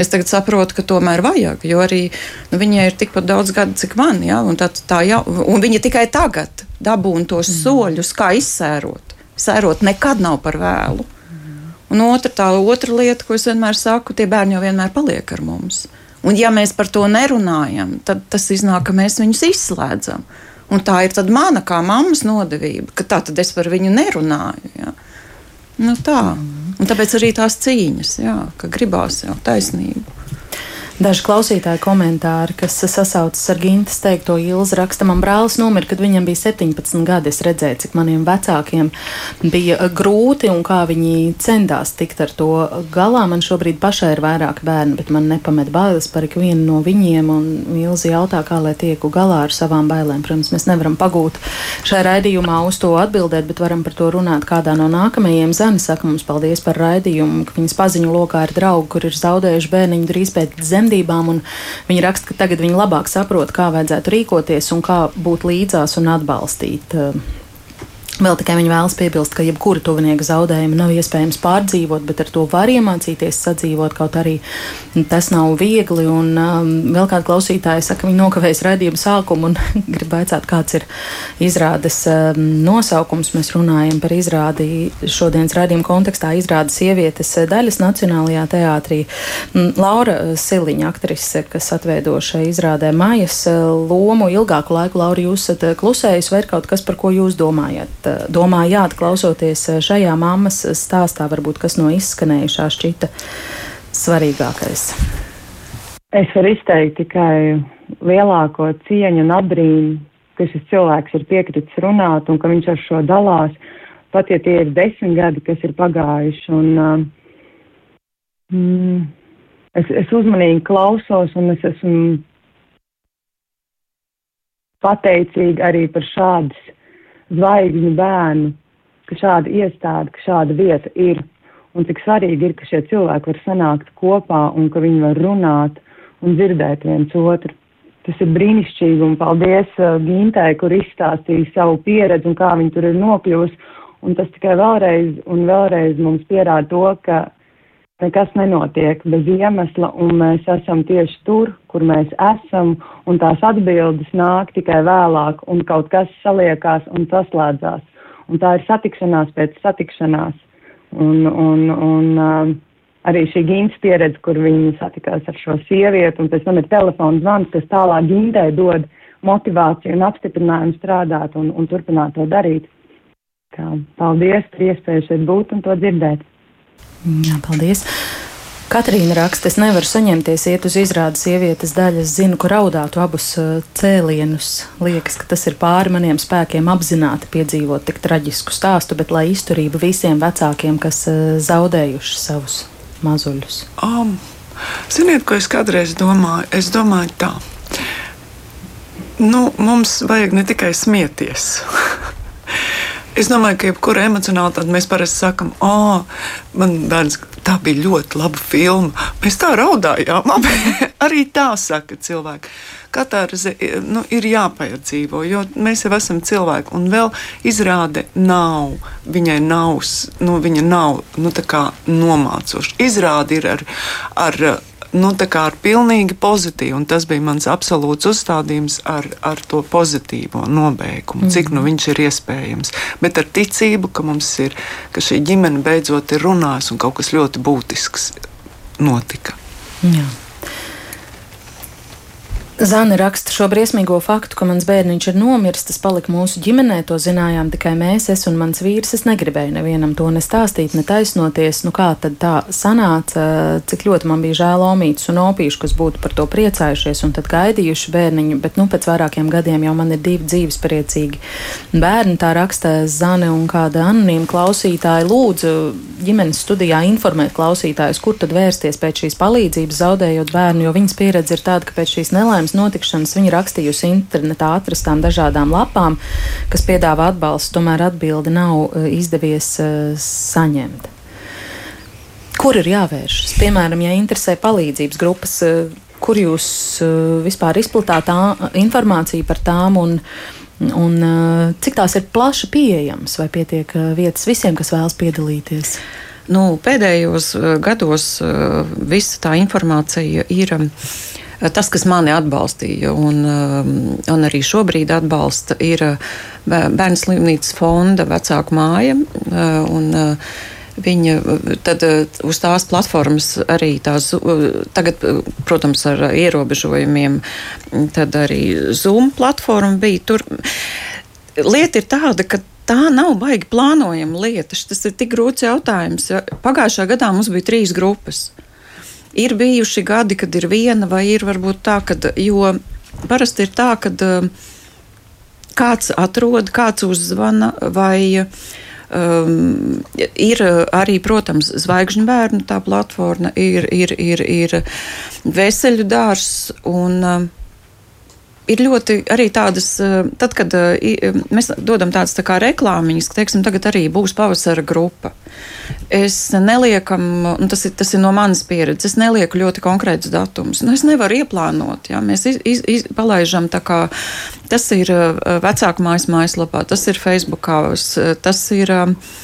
Es tagad saprotu, ka tomēr vajag, jo arī nu, viņai ir tikpat daudz gadu, cik man, ja, un, tā, tā jau, un viņa tikai tagad dabūna tos mm. soļus, kā izsērot. Sērot nekad nav par vēlu. Un otra, tā otra lieta, ko es vienmēr saku, tie bērni jau vienmēr paliek ar mums. Un ja mēs par to nerunājam, tad tas iznāk, ka mēs viņus izslēdzam. Un tā ir mana kā mammas nodevība, ka tā tad es par viņu nerunāju. Ja? Nu, tā. Un tāpēc arī tās cīņas, jā, ka gribās jau taisnību. Daži klausītāji komentāri, kas sasaucas ar Gintas teikto, Ilza raksta, man brālis nomira, kad viņam bija 17 gadi. Es redzēju, cik maniem vecākiem bija grūti un kā viņi centās tikt ar to galā. Man šobrīd pašai ir vairāki bērni, bet man nepamet bailes par ikvienu no viņiem. Un Ilza jautā, kā lai tieku galā ar savām bailēm. Protams, mēs nevaram pagūt šajā raidījumā uz to atbildēt, bet varam par to runāt kādā no nākamajiem. Zani saka mums paldies par raidījumu, ka viņas paziņu lokā ir draugi, kur ir zaudējuši bērniņu drīz pēc zemes dzemdībām, un viņi raksta, ka tagad viņi labāk saprot, kā vajadzētu rīkoties un kā būt līdzās un atbalstīt. Uh, Vēl tikai viņi vēlas piebilst, ka jebkura tuvinieka zaudējuma nav iespējams pārdzīvot, bet ar to var iemācīties sadzīvot, kaut arī tas nav viegli. Un um, vēl kāda klausītāja saka, ka viņi nokavēs raidījumu sākumu un grib vaicāt, kāds ir izrādes um, nosaukums. Mēs runājam par izrādi šodienas raidījuma kontekstā izrādes sievietes daļas Nacionālajā teātrī. Mm, Laura Siliņa, aktrise, kas atveido šai izrādē mājas lomu ilgāku laiku, Laura, jūs esat klusējusi vai ir kaut kas, par ko jūs domājat? Eh, domājāt, klausoties eh, šajā mammas stāstā, varbūt kas no izskanējušā šķita svarīgākais? Es varu izteikt tikai lielāko cieņu un atbrīnu, ka šis cilvēks ir piekritis runāt un ka viņš ar šo dalās, pat ja tie ir desmit gadi, kas ir pagājuši. Un, uh, mm, es, es uzmanīgi klausos un es esmu pateicīga arī par šādas zvaigžņu bērnu, ka šāda iestāde, ka šāda vieta ir. Un cik svarīgi ir, ka šie cilvēki var sanākt kopā un ka viņi var runāt un dzirdēt viens otru. Tas ir brīnišķīgi un paldies uh, Gintai, kur izstāstīja savu pieredzi un kā viņi tur ir nokļuvusi. Un tas tikai vēlreiz un vēlreiz mums pierāda to, ka nekas nenotiek bez iemesla, un mēs esam tieši tur, kur mēs esam, un tās atbildes nāk tikai vēlāk, un kaut kas saliekās un saslēdzās. Un tā ir satikšanās pēc satikšanās. Un, un, un uh, arī šī gīnas pieredze, kur viņi satikās ar šo sievieti, un pēc tam ir telefons zvans, kas tālāk gīndai dod, motivāciju un apstiprinājumu strādāt un, un turpināt to darīt. Kā, paldies par iespēju šeit būt un to dzirdēt. Jā, paldies! Katrīna raksta, es nevaru saņemties, iet uz izrādes sievietes daļas, zinu, ka raudātu abus cēlienus. Liekas, ka tas ir pāri maniem spēkiem apzināti piedzīvot tik traģisku stāstu, bet lai izturība visiem vecākiem, kas zaudējuši savus mazuļus. Um, ziniet, ko es kādreiz domāju? Es domāju tā. Nu, mums vajag ne tikai smieties. Es domāju, ka jebkurā emocionāli tad mēs parasti sakām, oh, man bērns, tā bija ļoti laba filma. Mēs tā raudājām. Arī tā saka cilvēki. Katarze nu, ir jāpiedzīvo, jo mēs jau esam cilvēki. Un vēl izrāde nav, viņai nav, nu, viņa nav nu, nomācoša. Izrāde ir ar. ar nu, ar pilnīgi pozitīvu, un tas bija mans absolūts uzstādījums ar, ar to pozitīvo nobeigumu, mm. cik nu viņš ir iespējams. Bet ar ticību, ka mums ir, ka šī ģimene beidzot ir runājusi un kaut kas ļoti būtisks notika. Jā. Zana raksta šo briesmīgo faktu, ka mans bērniņš ir nomiris. Tas palika mūsu ģimenē, to zinājām tikai mēs, es un mans vīrs. Es negribēju nevienam to nestāstīt, ne taisnoties. Nu, kā tad tā sanāca, cik ļoti man bija žēl omītus un opīšu, kas būtu par to priecājušies un tad gaidījuši bērniņu, bet nu, pēc vairākiem gadiem jau man ir divi dzīvespriecīgi bērni. Tā raksta Zane un kāda anonīma klausītāja. Lūdzu, ģimenes studijā informēt klausītājus, kur tad vērsties pēc šīs palīdzības, zaudējot bērnu, jo viņas pieredze ir tāda, ka pēc šīs nelaimes problēmas notikšanas viņa rakstījusi internetā atrastām dažādām lapām, kas piedāvā atbalstu, tomēr atbildi nav e, izdevies uh, saņemt. Kur ir jāvēršas? Piemēram, ja interesē palīdzības grupas, uh, kur jūs vispār izplatāt informāciju par tām un, un cik tās ir plaši pieejamas, vai pietiek vietas visiem, kas vēlas piedalīties? Nu, pēdējos gados visa tā informācija ir tas, kas mani atbalstīja un, um, un arī šobrīd atbalsta, ir uh, Bērnu slimnīcas fonda vecāku māja. Uh, un, uh, Viņa tad uz tās platformas arī tās, tagad, protams, ar ierobežojumiem, tad arī Zoom platforma bija tur. Lieta ir tāda, ka tā nav baigi plānojama lieta. Tas ir tik grūts jautājums. Pagājušā gadā mums bija trīs grupas. Ir bijuši gadi, kad ir viena, vai ir varbūt tā, ka, jo parasti ir tā, ka um, kāds atrod, kāds uzzvana, vai um, ir arī, protams, zvaigžņu bērnu tā platforma, ir, ir, ir, ir veseļu um, ir ļoti arī tādas, eh, tad, kad eh, eh, mēs dodam tādas tā kā reklāmiņas, ka, teiksim, tagad arī būs pavasara grupa. Es neliekam, un tas ir, tas ir no manas pieredzes, es nelieku ļoti konkrētus datumus. Nu, es nevaru ieplānot, ja mēs iz, iz, iz, palaižam tā kā tas ir vecāku mājas mājaslapā, tas ir Facebookā, tas ir. Uh,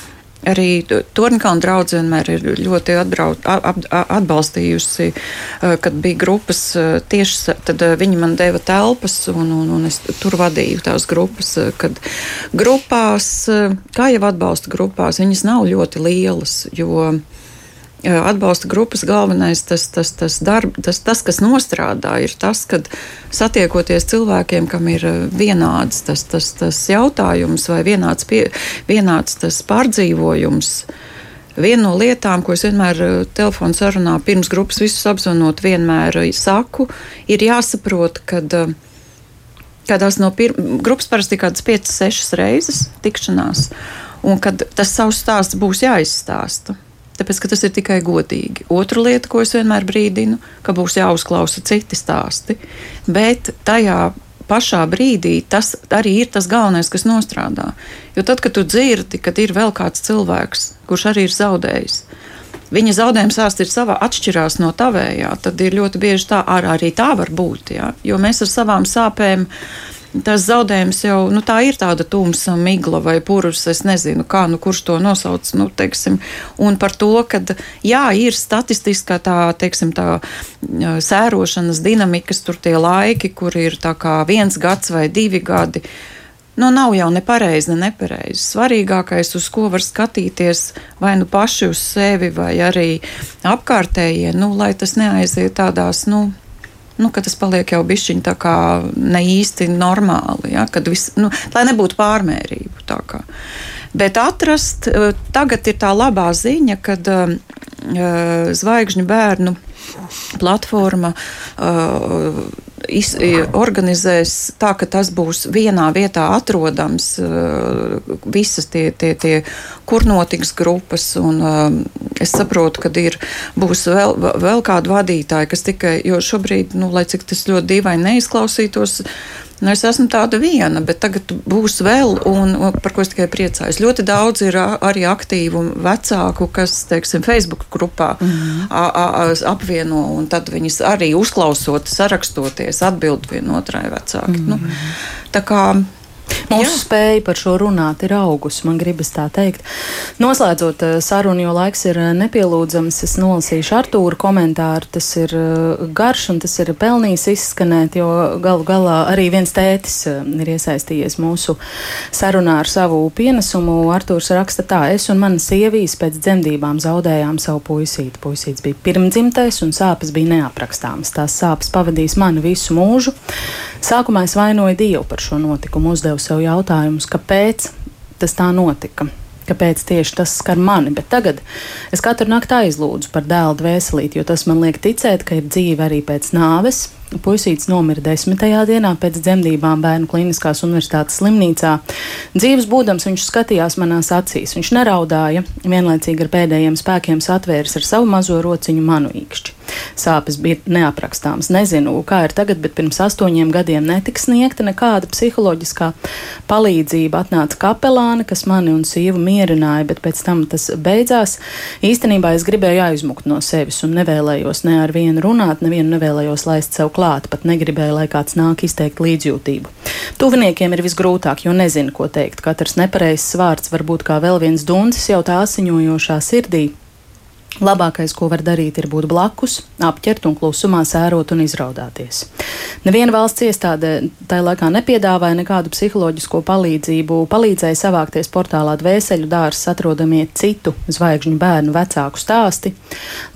Arī Tornkalna draudzene vienmēr ir ļoti atbrauc, ap, atbalstījusi, eh, kad bija grupas eh, tieši, tad eh, viņi man deva telpas un, un, un es tur vadīju tās grupas, kad grupās, kā jau atbalsta grupās, viņas nav ļoti lielas, jo atbalsta grupas galvenais, tas, tas, tas, darb, tas, tas kas nostrādā, ir tas, ka satiekoties cilvēkiem, kam ir vienāds tas, tas, tas jautājums vai vienāds, pie, vienāds tas pārdzīvojums. Viena no lietām, ko es vienmēr telefonu sarunā pirms grupas visus apzvanot, vienmēr saku, ir jāsaprot, ka kādās no grupas parasti kādas 5, 6 reizes tikšanās, un kad tas savs stāsts būs jāizstāsta tāpēc ka tas ir tikai godīgi. Otra lieta, ko es vienmēr brīdinu, ka būs jāuzklausa citi stāsti, bet tajā pašā brīdī tas arī ir tas galvenais, kas nostrādā. Jo tad, kad tu dzirdi, kad ir vēl kāds cilvēks, kurš arī ir zaudējis, viņa zaudējuma sāsts ir savā atšķirās no tavējā, tad ir ļoti bieži tā, arī tā var būt. Ja? Jo mēs ar savām sāpēm tas zaudējums jau nu, tā ir tāda tumsa migla vai purvs. Es nezinu, kā, nu, kurš to nosauc. Nu, teiksim, un par to, ka jā, ir statistiskā tā, teiksim, tā sērošanas dinamikas, tur tie laiki, kur ir viens gads vai divi gadi. Nu, nav jau ne pareizi, ne nepareizi. Svarīgākais, uz ko var skatīties, vai nu paši uz sevi, vai arī apkārtējie, nu, lai tas neaiziet tādās, nu, nu, ka tas paliek jau bišķiņi tā kā ne īsti normāli, ja, kad viss, nu, lai nebūtu pārmērību tā kā. Bet atrast, eh, tagad ir tā labā ziņa, kad uh, zvaigžņu bērnu platforma uh, iz, organizēs tā, ka tas būs vienā vietā atrodams, uh, visas tie, tie, tie kur notiks grupas. Un, uh, es saprotu, ka ir, būs vēl, vēl kādi vadītāji, kas tikai, jo šobrīd, nu, lai cik tas ļoti dīvaini neizklausītos, Nu, es esmu tāda viena, bet tagad būs vēl, un par ko es tikai priecājos. Ļoti daudz ir arī aktīvu vecāku, kas, teiksim, Facebook grupā mm -hmm. apvieno, un tad viņas arī uzklausot, sarakstoties, atbild vienotrai vecāki. Mm -hmm. nu, tā kā Mūsu Jā. spēja par šo runāt ir augusi, man gribas tā teikt. Noslēdzot eh, sarunu, jo laiks ir eh, nepielūdzams, es nolasīšu Artūra komentāru. Tas ir eh, garš un tas ir pelnījis izskanēt, jo galu galā arī viens tētis ir iesaistījies mūsu sarunā ar savu pienesumu. Artūrs raksta tā, es un mana sievijas pēc dzemdībām zaudējām savu puisīti. Puisīts bija pirmdzimtais un sāpes bija neaprakstāmas. Tās sāpes pavadīs mani visu mūžu. Sākumā es vainoju Dievu par šo notikumu, uzdevu sev jautājumus, kāpēc tas tā notika. Kāpēc tieši tas skar mani? Bet tagad es katru nakti aizlūdzu par dēlu dvēselīti, jo tas man liek ticēt, ka ir dzīve arī pēc nāves, Puisīts nomira desmitajā dienā pēc dzemdībām Bērnu Kliniskās Universitātes slimnīcā. Dzīves būdams viņš skatījās manās acīs. Viņš neraudāja, vienlaicīgi ar pēdējiem spēkiem satvēris ar savu mazo rociņu manu īkšķi. Sāpes bija neaprakstāmas. Nezinu, kā ir tagad, bet pirms astoņiem gadiem netika sniegta nekāda psiholoģiskā palīdzība. Atnāca kapelāne, kas mani un sievu mierināja, bet pēc tam tas beidzās. Īstenībā es gribēju aizmukt no sevis un nevēlējos ne ar vienu runāt, nevienu nevēlējos laist sev klāt, pat negribēju, lai kāds nāk izteikt līdzjūtību. Tuviniekiem ir visgrūtāk, jo nezinu, ko teikt. Katrs nepareizs vārds var būt kā vēl viens duncis jau tā asiņojošā sirdī. Labākais, ko var darīt, ir būt blakus, apķert un klusumā sērot un izraudāties. Neviena valsts iestāde tajā laikā nepiedāvāja nekādu psiholoģisko palīdzību, palīdzēja savākties portālā dvēseļu dārzs, atrodamie citu zvaigžņu bērnu vecāku stāsti.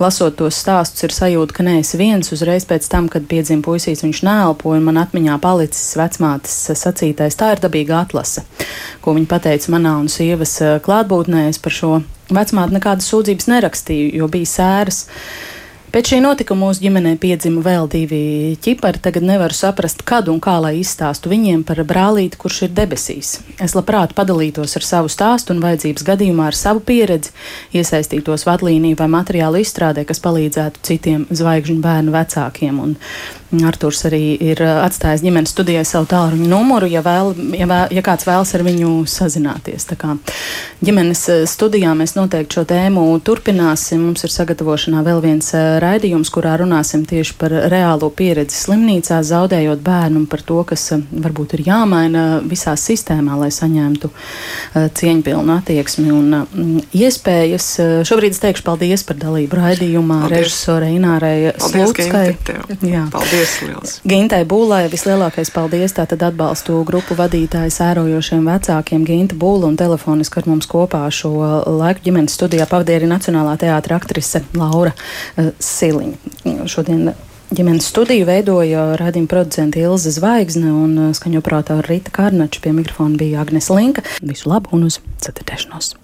Lasot tos stāstus, ir sajūta, ka neesi viens uzreiz pēc tam, kad piedzima puisīs, viņš neelpoja, un man atmiņā palicis vecmātes sacītais. Tā ir dabīga atlase, ko viņa pateica manā un sievas klātbūtnē par šo Vecmāte nekādas sūdzības nerakstīja, jo bija sēras. Pēc šī notikuma mūsu ģimenē piedzima vēl divi ķipari. Tagad nevaru saprast, kad un kā lai izstāstu viņiem par brālīti, kurš ir debesīs. Es labprāt padalītos ar savu stāstu un vajadzības gadījumā ar savu pieredzi, iesaistītos vadlīniju vai materiālu izstrādē, kas palīdzētu citiem zvaigžņu bērnu vecākiem. Un Arturs arī ir uh, atstājis ģimenes studijai savu tālruņa numuru, ja, vēl, ja, vēl, ja kāds vēlas ar viņu sazināties. Tā kā ģimenes uh, studijā mēs noteikti šo tēmu turpināsim. Mums ir sagatavošanā vēl viens uh, raidījums, kurā runāsim tieši par reālo pieredzi slimnīcā, zaudējot bērnu un par to, kas varbūt ir jāmaina visā sistēmā, lai saņemtu cieņpilnu attieksmi un iespējas. Šobrīd es teikšu paldies par dalību raidījumā režisorei Inārai Slutskai. Paldies! Paldies! Liels. Gintai Būlai vislielākais paldies tātad atbalstu grupu vadītāju sērojošiem vecākiem Ginta Būla un telefoniski ar mums kopā šo laiku ģimenes studijā pavadīja arī Nacionālā teātra aktrise Laura uh, Siliņa. Šodien ģimenes studiju veidoja radījuma producente Ilze Zvaigzne un uh, skaņoprātā Rita Kārnača pie mikrofona bija Agnes Linka. Visu labu un uz ceturtēšanos!